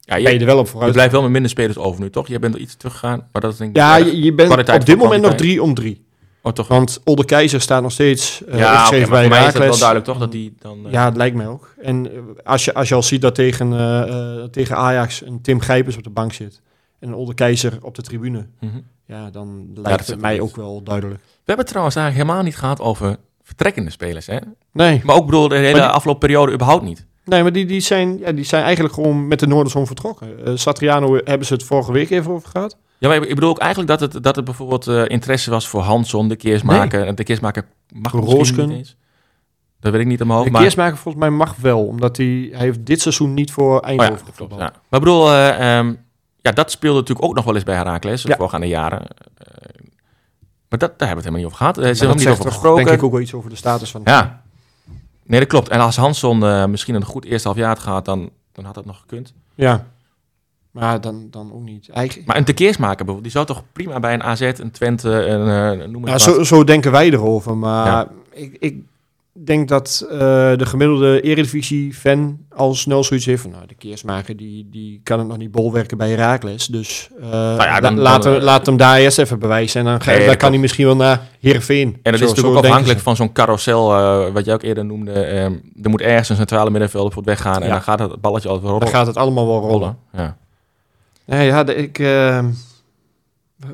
Ja, ben je je, er wel op je vooruit. blijft wel met minder spelers over nu, toch? Je bent er iets teruggegaan, maar dat is denk ik... Ja, je, je bent op dit moment nog drie om drie. Oh, toch? Want Olde Keizer staat nog steeds uh, ja, maar bij mij is het wel duidelijk toch dat die dan... eh, Ja, het lijkt mij ook. En eh, als, je, als je al ziet dat tegen, tegen Ajax een Tim Grijpers op de bank zit en een Olde Keizer op de tribune, mhm. ja, dan lijkt het mij ook wel duidelijk. We hebben het trouwens eigenlijk helemaal niet gehad over vertrekkende spelers, hè? Nee, Maar ook bedoel, de hele Maar die- afloopperiode überhaupt niet. nee maar die, die, zijn, ja, die zijn eigenlijk gewoon met de Noorderzon vertrokken. Satriano hebben ze het vorige week even over gehad. Ja, maar ik bedoel ook eigenlijk dat het, dat het bijvoorbeeld eh, interesse was voor Hanson, de keersmaker. En de keersmaker mag misschien niet eens. Dat weet ik niet omhoog. De maar, keersmaker volgens mij mag wel, omdat hij, hij heeft dit seizoen niet voor Oh ja, Eindhoven klopt. gevoetbald. Ja. Maar ik bedoel, eh, ehm, ja, dat speelde natuurlijk ook nog wel eens bij Herakles, de Ja. voorgaande jaren. Eh, maar dat, daar hebben we het helemaal niet over gehad. Helemaal dat niet over gesproken. denk ik ook wel iets over de status van Ja. Nee, dat klopt. En als Hanson misschien een goed eerste half jaar had gehad, dan, dan had dat nog gekund. Ja. Maar dan, dan ook niet. Eigenlijk, Maar een tekeersmaker bijvoorbeeld, die zou toch prima bij een AZ, een Twente, een, eh, noem het ja, wat. zo, zo denken wij erover. Maar Ja. ik, ik denk dat eh, de gemiddelde Eredivisie-fan al snel zoiets heeft van... Nou, de keersmaker die, die kan het nog niet bolwerken bij Herakles. Dus eh, Nou ja, dan- la- laat, dan, hem, laat hem daar eerst even bewijzen. En dan, ga, Nee, dan kan hij misschien wel naar Heerenveen. En dat Zo- is natuurlijk ook afhankelijk ze. van zo'n carousel, eh, wat jij ook eerder noemde. ehm, er moet ergens een centrale middenvelder voor het weggaan en Ja. dan gaat het balletje altijd wel Dan rollen. gaat het allemaal wel rollen. rollen. Ja. Nee, ja, de- ik, eh,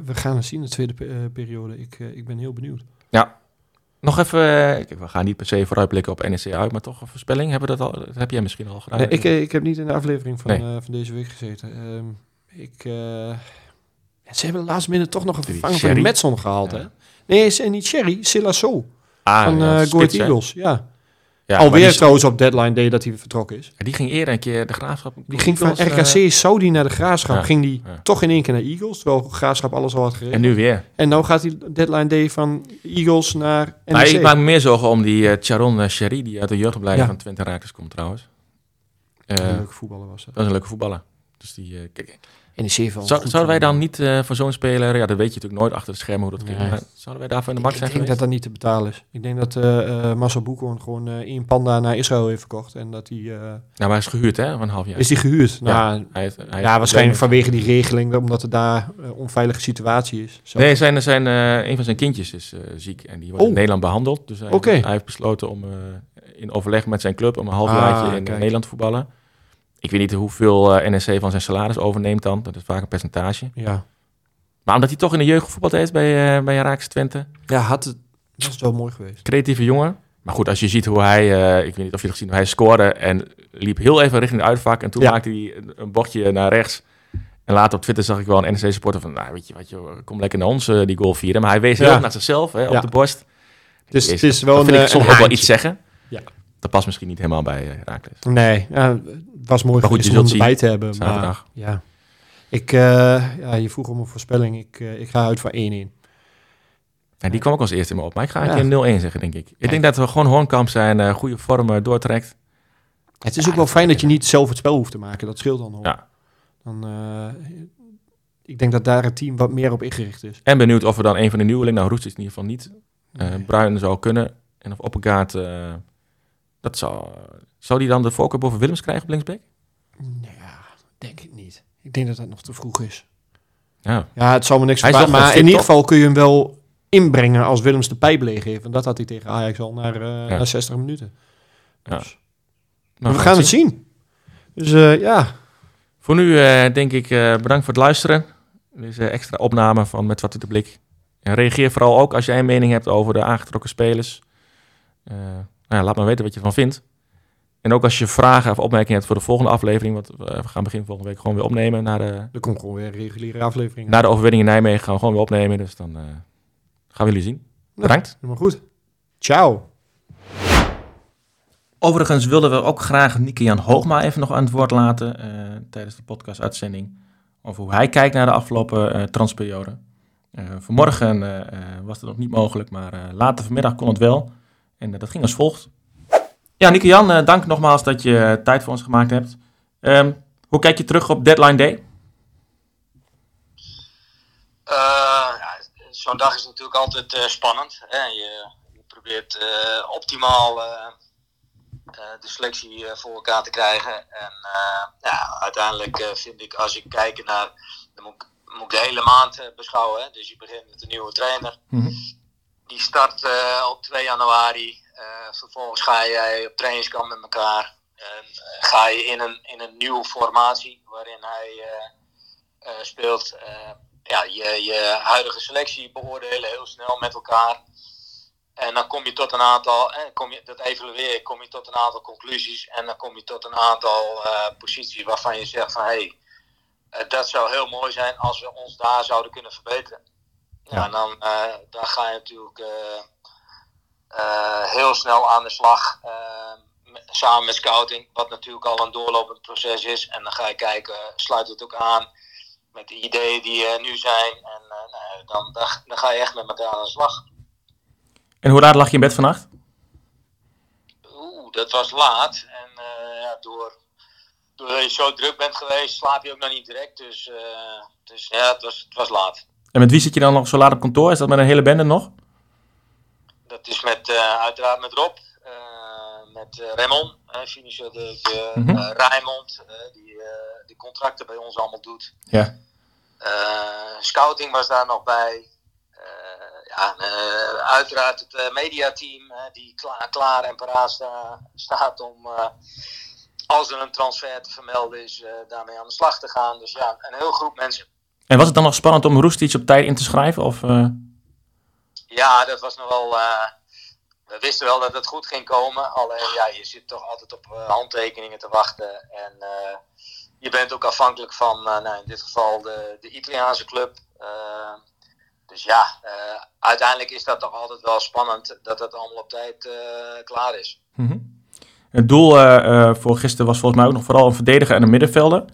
we, gaan het zien, de tweede pe- eh, periode. Ik, eh, ik ben heel benieuwd. Nog even, eh, kijk, we gaan niet per se vooruitblikken op NEC uit, maar toch een voorspelling. Hebben we dat, al, dat heb jij misschien al gedaan? Nee, ik, ik heb niet in de aflevering van, Nee. van deze week gezeten. Ehm, ik, ja, ze hebben de laatste toch nog een vervanger van? Metson gehaald, Ja. hè? Nee, en niet Sherry, Silasso ah, van ja, spits? Eagles. Ja. Ja, Alweer die, trouwens op deadline day dat hij vertrokken is. die ging eerder een keer de graafschap. Die ging van RKC eh, Saudi naar de Graafschap. ja, Ging die toch in één keer naar Eagles, terwijl Graafschap alles al had geregeld. en nu weer. En nou gaat hij deadline day van Eagles naar NEC. Maar ik maak me meer zorgen om die uh, Charon uh, Sherry, die uit de jeugdopleiding van Twente Rakers komt trouwens. Eh, Een leuke voetballer was dat. dat is een leuke voetballer. Dus die, zou, zouden wij dan niet eh, voor zo'n speler, ja, dat weet je natuurlijk nooit achter de schermen hoe dat ging. Nee. Zouden wij daarvoor in de markt Ik zijn denk dat geweest? dat niet te betalen is. Ik denk dat eh eh Marcel Boekhoorn gewoon één panda naar Israël heeft verkocht. En dat hij... Nou, maar hij is gehuurd hè, van een half jaar. Is die gehuurd? Ja, Nou, hij heeft- hij ja, waarschijnlijk vanwege die regeling, omdat het daar een onveilige situatie is. Zo. Nee, zijn, zijn, een van zijn kindjes is ziek en die wordt Oh. in Nederland behandeld. Dus hij, hij heeft besloten om in overleg met zijn club om een half Ah, in kijk. Nederland te voetballen. Ik weet niet hoeveel eh, NSC van zijn salaris overneemt dan. Dat is vaak een percentage. Ja. Maar omdat hij toch in de jeugd gevoetbald heeft bij, uh, bij Ajax Twente. Ja, had het, dat is wel mooi geweest. Creatieve jongen. Maar goed, als je ziet hoe hij, eh, ik weet niet of je het gezien hebt, hij scoorde en liep heel even richting het uitvak. En toen Ja. maakte hij een, een bochtje naar rechts. En later op Twitter zag ik wel een NEC-supporter van, nou weet je wat, joh, kom lekker naar ons die goal vieren. Maar hij wees heel Ja. erg naar zichzelf, hè, op de borst. Dus het is wel dat een, vind ik soms een ook wel iets zeggen. Ja. Dat past misschien niet helemaal bij uh, Herakles. Nee, het was mooi Maar goed, je om zult erbij te hebben. Maar, Zaterdag. ja. Ik, eh, ja, je vroeg om een voorspelling. Ik, eh, ik ga uit voor 1-1. En die kwam ook als eerste in me op. Maar ik ga een Ja. keer 0-1 zeggen, denk ik. Ik denk dat we gewoon Hoornkamp zijn, eh, goede vorm eh, doortrekt. Het is ook wel fijn dat je niet zelf het spel hoeft te maken. Dat scheelt dan nog. Ja. Dan, eh, ik denk dat daar het team wat meer op ingericht is. En benieuwd of we dan een van de nieuwelingen, nou Roest is in ieder geval niet, eh Nee. Bruin zou kunnen. En of Oppegaard, eh dat zou... Zou die dan de voorkeur boven Willems krijgen op linksback? Ja, denk ik niet. Ik denk dat dat nog te vroeg is. Ja. Ja, het zal me niks verbazen. Maar in ieder geval kun je hem wel inbrengen als Willems de pijp leeg heeft. En dat had hij tegen Ajax al naar, eh, Ja. naar 60 minuten. Ja. Dus, Nou, we gaan het zien. Dus eh, ja, Voor nu eh, denk ik bedankt voor het luisteren. Deze extra opname van Met Zwarte de Blik. En reageer vooral ook als jij een mening hebt over de aangetrokken spelers. Nou ja, laat maar weten wat je ervan vindt. En ook als je vragen of opmerkingen hebt voor de volgende aflevering. Want we gaan begin volgende week gewoon weer opnemen. Naar de, er komt gewoon weer een reguliere aflevering. Na de overwinning in Nijmegen gaan we gewoon weer opnemen. Dus dan gaan we jullie zien. Bedankt. Ja, helemaal goed. Ciao. Overigens wilden we ook graag Nieke-Jan Hoogma even nog aan het woord laten uh, tijdens de podcast-uitzending. Over hoe hij kijkt naar de afgelopen uh, transperiode. Uh, vanmorgen was dat nog niet mogelijk, maar later vanmiddag kon het wel. En dat ging als volgt. Ja, Nieke-Jan, dank nogmaals dat je tijd voor ons gemaakt hebt. Um, hoe kijk je terug op Deadline Day? Ja, Zo'n dag is natuurlijk altijd spannend. Hè? Je, je probeert optimaal eh, de selectie eh, voor elkaar te krijgen. En eh, ja, uiteindelijk vind ik, als ik kijk naar, dan moet ik, moet ik de hele maand beschouwen. Hè? Dus je begint met een nieuwe trainer. Mhm. Die start op 2 januari. vervolgens ga jij op trainingskamp met elkaar. En ga je in een, in een nieuwe formatie waarin hij speelt. ja, je, je huidige selectie beoordelen heel snel met elkaar. En dan kom je tot een aantal, en kom je, dat evalueer kom je tot een aantal conclusies. En dan kom je tot een aantal posities waarvan je zegt van hé, hey, dat zou heel mooi zijn als we ons daar zouden kunnen verbeteren. Ja, en dan, uh, dan ga je natuurlijk heel snel aan de slag samen met scouting, wat natuurlijk al een doorlopend proces is. En dan ga je kijken, sluit het ook aan met de ideeën die er nu zijn. En nou, dan, dan, dan ga je echt met elkaar aan de slag. En hoe laat lag je in bed vannacht? Oeh, dat was laat. En uh, ja, door, doordat je zo druk bent geweest, slaap je ook nog niet direct. Dus, uh, dus ja, het was, het was laat. En met wie zit je dan nog zo laat op kantoor? Is dat met een hele bende nog? Dat is met, uh, uiteraard met Rob, met Raymond, financieel de, mm -hmm. Rijmond, die de contracten bij ons allemaal doet. Ja. scouting was daar nog bij ja, uiteraard het mediateam die klaar, klaar en paraat staat om, als er een transfer te vermelden is, daarmee aan de slag te gaan. Dus ja, een heel groep mensen. En was het dan nog spannend om Roestic op tijd in te schrijven? Of, Ja, dat was nog wel. we wisten wel dat het goed ging komen. Alleen ja, je zit toch altijd op handtekeningen te wachten. En je bent ook afhankelijk van, nou, in dit geval, de, de Italiaanse club. Dus ja, uiteindelijk is dat toch altijd wel spannend dat het allemaal op tijd klaar is. Mm -hmm. Het doel voor gisteren was volgens mij ook nog vooral een verdediger en een middenvelder.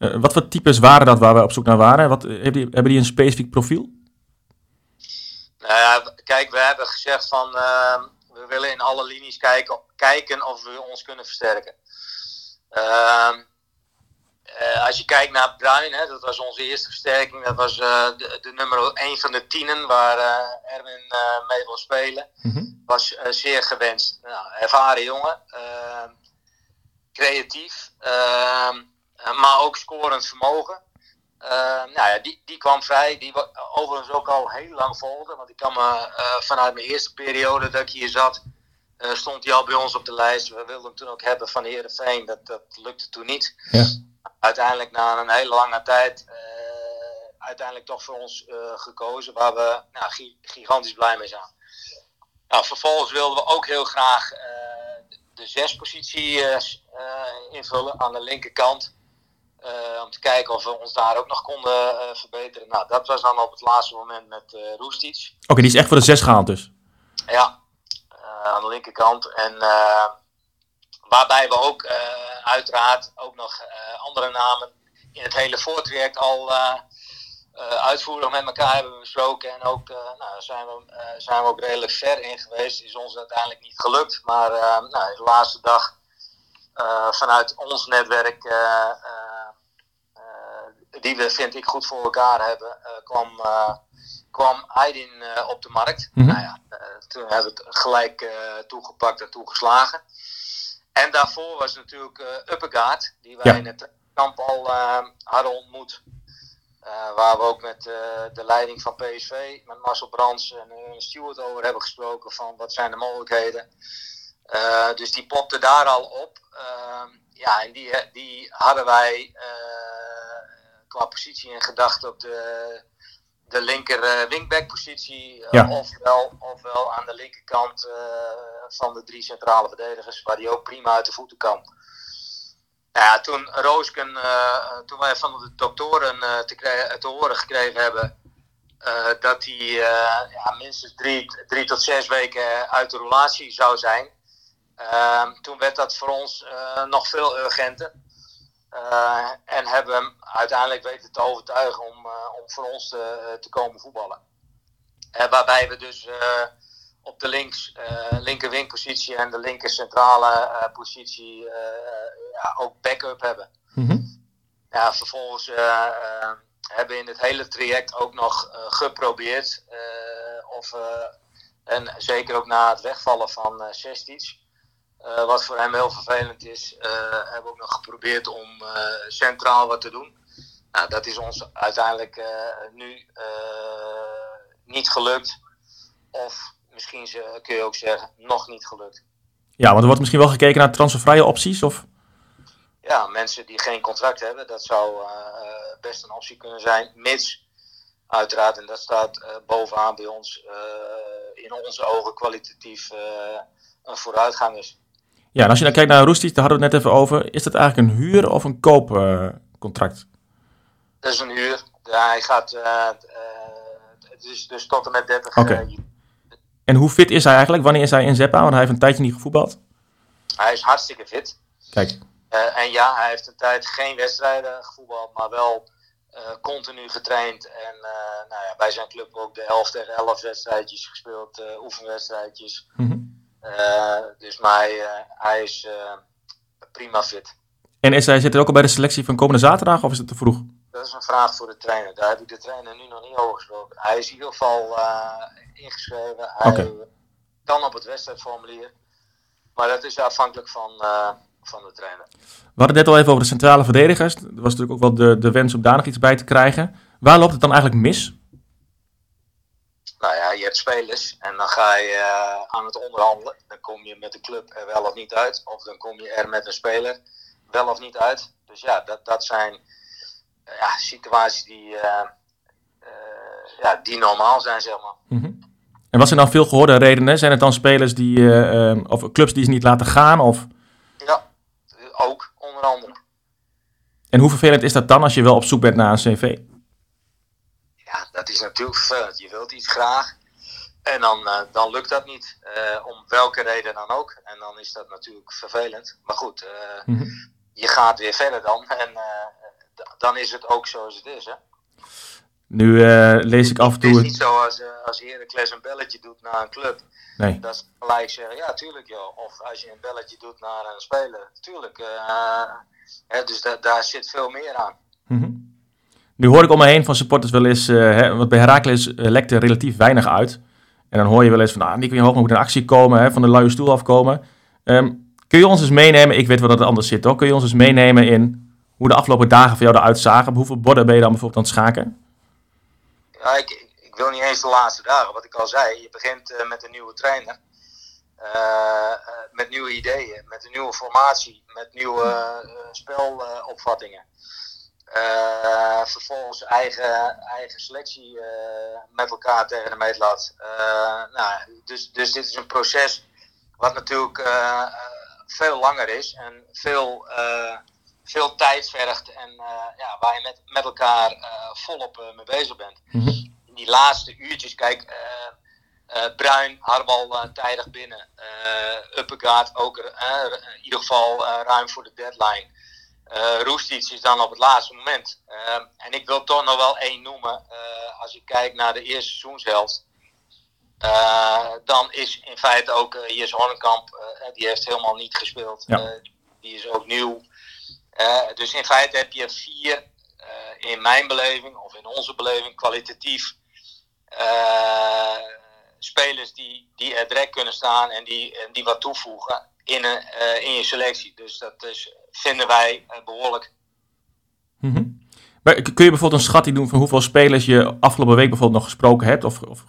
Wat voor types waren dat waar we op zoek naar waren? Wat, hebben, die, hebben die een specifiek profiel? Nou ja, kijk, we hebben gezegd van we willen in alle linies kijken, kijken of we ons kunnen versterken. Ehm, uh, als je kijkt naar Bruin, hè, dat was onze eerste versterking. Dat was de, de, nummer 1 van de tienen waar Erwin mee wil spelen. Mm -hmm. Was zeer gewenst. Nou, ervaren jongen. Ehm, creatief. Ehm, maar ook scorend vermogen. Ehm, nou ja, die, die kwam vrij. Die overigens ook al heel lang volgde. Want ik kan me vanuit mijn eerste periode dat ik hier zat... stond hij al bij ons op de lijst. We wilden hem toen ook hebben van Heerenveen. Dat, dat lukte toen niet. Ja uiteindelijk na een hele lange tijd uh, uiteindelijk toch voor ons uh, gekozen, waar we nou, gigantisch blij mee zijn. Nou, vervolgens wilden we ook heel graag uh, de zespositie invullen aan de linkerkant. Om te kijken of we ons daar ook nog konden verbeteren. Nou, dat was dan op het laatste moment met uh, Roestic. Oké, okay, die is echt voor de zes gehaald dus? Ja, aan de linkerkant. En Waarbij we ook uiteraard ook nog andere namen in het hele voortraject al uitvoerig met elkaar hebben besproken. En ook nou, zijn, we, zijn we ook redelijk ver in geweest. Is ons uiteindelijk niet gelukt. Maar nou, de laatste dag vanuit ons netwerk, die we vind ik goed voor elkaar hebben, kwam kwam Aydin uh, op de markt. Mm -hmm. nou ja, toen hebben we het gelijk toegepakt en toegeslagen. En daarvoor was natuurlijk uh, Uppegaard, die wij Ja. in het kamp al eh, hadden ontmoet. Eh, waar we ook met eh, de leiding van PSV, met Marcel Brands en uh, Stuart over hebben gesproken van wat zijn de mogelijkheden. Eh, dus die popte daar al op. Ehm, ja, en die, die hadden wij qua positie in gedachten op de, de linker wingback positie. Ja. ofwel, ofwel aan de linkerkant van de drie centrale verdedigers, waar die ook prima uit de voeten kan. Ja, toen Roosken, toen wij van de doktoren te, krijgen, te horen gekregen hebben dat hij ja, minstens drie, drie tot zes weken uit de relatie zou zijn. toen werd dat voor ons nog veel urgenter. En hebben we hem uiteindelijk weten te overtuigen om, om voor ons te, te komen voetballen. waarbij we dus op de links, linker wingpositie en de linker centrale positie ja, ook backup hebben. Ja, vervolgens hebben in het hele traject ook nog geprobeerd. of, en zeker ook na het wegvallen van uh, Sestic. Wat voor hem heel vervelend is, hebben we ook nog geprobeerd om centraal wat te doen. Nou, dat is ons uiteindelijk nu niet gelukt. Of misschien kun je ook zeggen, nog niet gelukt. Ja, want er wordt misschien wel gekeken naar transfervrije opties? Of? Ja, mensen die geen contract hebben, dat zou best een optie kunnen zijn. Mits, uiteraard, en dat staat bovenaan bij ons, in onze ogen kwalitatief een vooruitgang is. Ja, en als je dan kijkt naar Roestic, daar hadden we het net even over. Is dat eigenlijk een huur- of een koopcontract? dat is een huur. Ja, hij gaat dus, dus tot en met 30 okay. En hoe fit is hij eigenlijk? Wanneer is hij in Zeppa? Want hij heeft een tijdje niet gevoetbald. Hij is hartstikke fit. Kijk. Uh, en ja, hij heeft een tijd geen wedstrijden gevoetbald, maar wel uh, continu getraind. En uh, nou ja, bij zijn club ook de 11 tegen 11 wedstrijdjes gespeeld, oefenwedstrijdjes. Mm -hmm. Dus maar hij, hij is prima fit. En is hij, zit hij ook al bij de selectie van komende zaterdag of is het te vroeg? Dat is een vraag voor de trainer. Daar heb ik de trainer nu nog niet over gesproken. Hij is in ieder geval ingeschreven. Hij okay. kan op het wedstrijdformulier. Maar dat is afhankelijk van, uh, van de trainer. We hadden het net al even over de centrale verdedigers. Er was natuurlijk ook wel de, de wens om daar nog iets bij te krijgen. Waar loopt het dan eigenlijk mis? Ja, je hebt spelers en dan ga je uh, aan het onderhandelen. Dan kom je met de club er wel of niet uit. Of dan kom je er met een speler wel of niet uit. Dus ja, dat, dat zijn uh, ja, situaties die, ja, die normaal zijn, zeg maar. Mm -hmm. En wat zijn dan veel gehoorde redenen? Zijn het dan spelers die, uh, of clubs die ze niet laten gaan? Of? Ja, ook, onder andere. En hoe vervelend is dat dan als je wel op zoek bent naar een cv? Ja, dat is natuurlijk vervelend. Je wilt iets graag. En dan, uh, dan lukt dat niet. Uh, om welke reden dan ook. En dan is dat natuurlijk vervelend. Maar goed, mm -hmm. je gaat weer verder dan. En dan is het ook zoals het is, hè. Nu lees ik af en toe... Het is niet zo als, als Heracles een belletje doet naar een club. Nee. Dat ze gelijk zeggen, ja tuurlijk joh. Of als je een belletje doet naar een speler. Tuurlijk. Hè, dus da daar zit veel meer aan. Mm -hmm. Nu hoor ik om me heen van supporters wel eens... Hè, want bij Heracles lekt er relatief weinig uit. En dan hoor je wel eens van... Ah, Nico Hoog moet in actie komen. Hè, van de luie stoel afkomen. Um, kun je ons eens meenemen... Ik weet wel dat het anders zit hoor. Kun je ons eens meenemen in... Hoe de afgelopen dagen voor jou eruit zagen? Hoeveel borden ben je dan bijvoorbeeld aan het schaken? Ja, ik, ik, wil niet eens de laatste dagen, wat ik al zei. Je begint uh, met een nieuwe trainer. Uh, uh, met nieuwe ideeën, met een nieuwe formatie, met nieuwe spelopvattingen. Vervolgens eigen, eigen selectie met elkaar tegen de meetlat. nou, dus, dus dit is een proces wat natuurlijk veel langer is en veel, veel tijd vergt. En ja, waar je met, met elkaar volop mee bezig bent Mm -hmm. die laatste uurtjes, kijk, uh, uh, Bruin, Harbal uh, tijdig binnen. Uppegaard ook in ieder geval ruim voor de deadline. Roestic is dan op het laatste moment. en ik wil toch nog wel één noemen. als je kijkt naar de eerste seizoenshelft. dan is in feite ook Jes Hornkamp, die heeft helemaal niet gespeeld. Ja. die is ook nieuw. dus in feite heb je vier in mijn beleving, of in onze beleving, kwalitatief uh, spelers die, die er direct kunnen staan en die, en die wat toevoegen in, een, uh, in je selectie. Dus dat is, vinden wij uh, behoorlijk. Mm -hmm. maar kun je bijvoorbeeld een schatting doen van hoeveel spelers je afgelopen week bijvoorbeeld nog gesproken hebt of, of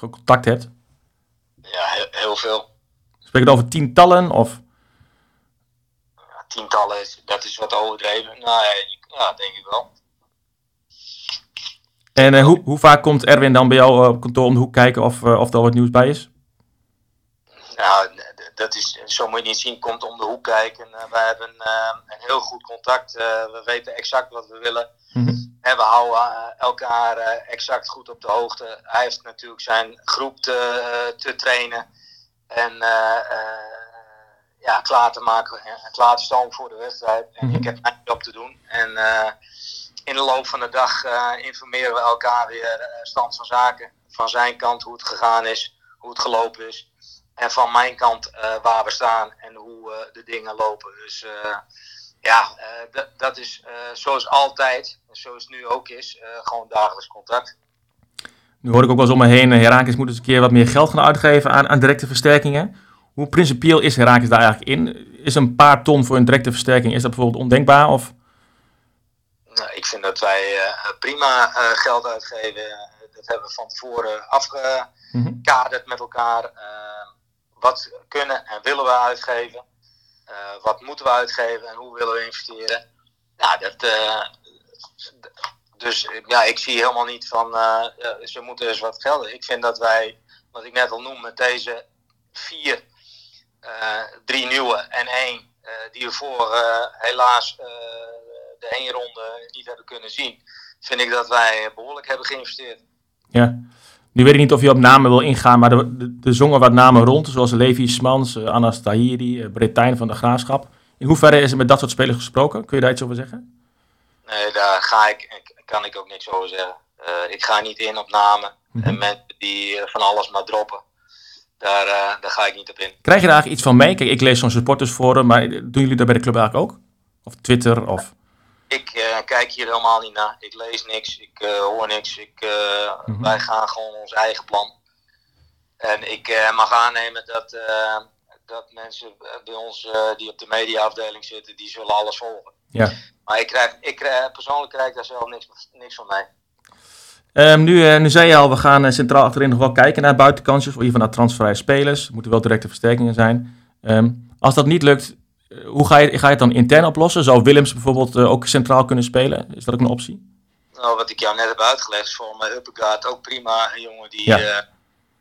contact hebt? Ja, heel, heel veel. Spreek het over tientallen of? tientallen, is- dat is wat overdreven. Nou ja, denk ik wel. En eh, hoe, hoe vaak komt Erwin dan bij jou op kantoor om de hoek kijken of, eh, of er al wat nieuws bij is? Nou, dat is, zo moet je niet zien, komt om de hoek kijken. Uh, wij hebben eh, een heel goed contact. Eh, we weten exact wat we willen. Mhm. En we houden eh, elkaar eh, exact goed op de hoogte. Hij heeft natuurlijk zijn groep te, eh, te trainen. En eh, eh, ja, klaar te maken en klaar te stomen voor de wedstrijd. En Mhm. ik heb mijn job te doen. En eh, in de loop van de dag eh, informeren we elkaar weer eh, stand van zaken. Van zijn kant hoe het gegaan is, hoe het gelopen is. En van mijn kant eh, waar we staan en hoe eh, de dingen lopen. Dus eh, ja, dat- is zoals altijd, en zoals het nu ook is, gewoon dagelijks contact. Nu hoor ik ook wel eens om me heen, Herakles moet eens een keer wat meer geld gaan uitgeven aan, aan directe versterkingen. Hoe principieel is Herakles daar eigenlijk in? Is een paar ton voor een directe versterking, is dat bijvoorbeeld ondenkbaar? Of? Nou, ik vind dat wij prima geld uitgeven. Dat hebben we van tevoren afgekaderd met elkaar. Wat kunnen en willen we uitgeven? Eh, wat moeten we uitgeven en hoe willen we investeren? Nou, dat, eh, dus ja, ik zie helemaal niet van eh, ja, ze moeten dus wat gelden. Ik vind dat wij, wat ik net al noem, met deze vier, drie nieuwe en één, die we voor helaas de één ronde niet hebben kunnen zien, vind ik dat wij behoorlijk hebben geïnvesteerd. Ja. Nu weet ik niet of je op namen wil ingaan, maar er, zongen wat namen rond, zoals Levi Smans, eh, Anas Tahiri, eh, Bretijn van de Graafschap. In hoeverre is er met dat soort spelers gesproken? Kun je daar iets over zeggen? Nee, daar ga ik, kan ik ook niks over zeggen. Eh, ik ga niet in op namen Mhm. en mensen die van alles maar droppen. Daar, daar ga ik niet op in. Krijg je daar eigenlijk iets van mee? Kijk, ik lees zo'n supportersforum, maar doen jullie dat bij de club eigenlijk ook? Of Twitter? Of... Ik eh, kijk hier helemaal niet naar. Ik lees niks, ik eh, hoor niks. Ik, eh, Mhm. Wij gaan gewoon ons eigen plan. En ik mag aannemen dat, dat mensen bij ons die op de mediaafdeling zitten, die zullen alles volgen. Ja. Maar ik krijg, ik krijg, persoonlijk krijg ik daar zelf niks, niks van mee. Ehm, nu, nu zei je al, we gaan centraal achterin nog wel kijken naar buitenkansjes, of even naar transfervrije spelers. Er moeten wel directe versterkingen zijn. Ehm, als dat niet lukt, hoe ga je, ga je het dan intern oplossen? Zou Willems bijvoorbeeld eh, ook centraal kunnen spelen? Is dat ook een optie? Nou, wat ik jou net heb uitgelegd is voor mij Uppegaard ook prima. Een jongen die, Ja. eh,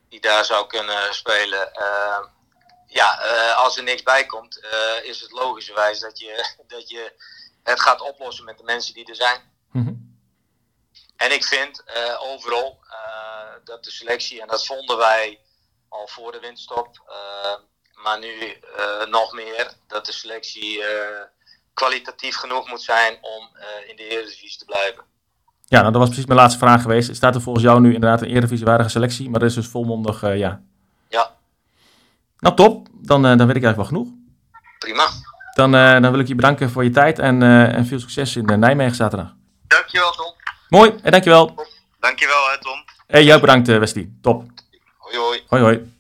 die daar zou kunnen spelen. Eh, ja, eh, als er niks bij komt, eh, is het logischerwijs dat je, *laughs* dat je het gaat oplossen met de mensen die er zijn. Mhm. En ik vind eh, overal eh, dat de selectie, en dat vonden wij al voor de winterstop, eh, maar nu eh, nog meer, dat de selectie eh, kwalitatief genoeg moet zijn om eh, in de Eredivisie te blijven. Ja, nou, dat was precies mijn laatste vraag geweest. Staat er volgens jou nu inderdaad een Eredivisiewaardige selectie, maar dat is dus volmondig ja. Ja, Nou, top. Dan, dan weet ik eigenlijk wel genoeg. prima. Dan, dan wil ik je bedanken voor je tijd en, en veel succes in Nijmegen zaterdag. Dankjewel Tom. Mooi, en dankjewel. Dankjewel hè Tom. En jou bedankt, Westie. Top. Hoi hoi. Hoi, hoi.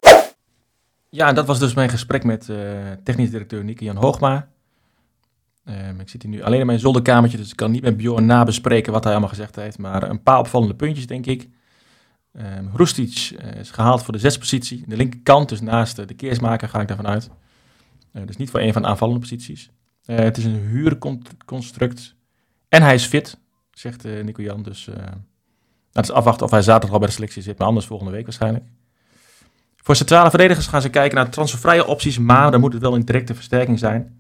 Ja, dat was dus mijn gesprek met eh, technisch directeur Nieke Jan Hoogma. Ehm, ik zit hier nu alleen in mijn zolderkamertje, dus ik kan niet met Bjorn nabespreken wat hij allemaal gezegd heeft. Maar een paar opvallende puntjes, denk ik. Ehm Roestic eh, is gehaald voor de zespositie. De linkerkant, dus naast de keersmaker, ga ik daarvan uit. Eh, dus niet voor een van de aanvallende posities. Het is een huurconstruct. En hij is fit, zegt Nico Jan. Dus het is afwachten of hij zaterdag al bij de selectie zit, maar anders volgende week waarschijnlijk. Voor centrale verdedigers gaan ze kijken naar transfervrije opties, maar dan moet het wel een directe versterking zijn.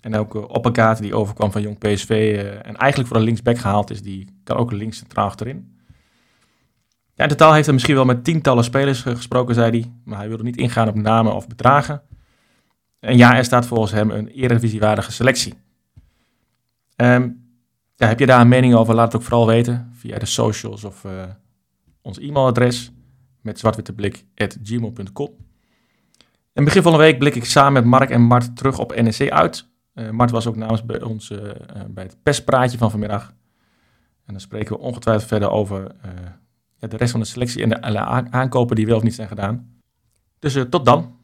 En ook uh, Oppergaat, die overkwam van Jong PSV eh, en eigenlijk voor een linksback gehaald is, die kan ook links centraal achterin. Ja, in totaal heeft hij misschien wel met tientallen spelers eh, gesproken, zei hij, maar hij wilde niet ingaan op namen of bedragen. En ja, er staat volgens hem een eredivisiewaardige selectie. Ehm, ja, heb je daar een mening over? Laat het ook vooral weten via de socials of ons e-mailadres met zwartwitteblik.gmail.com. In begin van de week blik ik samen met Mark en Mart terug op NEC uit. Uh, Mart was ook namens bij ons uh, bij het pestpraatje van vanmiddag. En dan spreken we ongetwijfeld verder over de rest van de selectie en de aankopen die wel of niet zijn gedaan. Dus tot dan.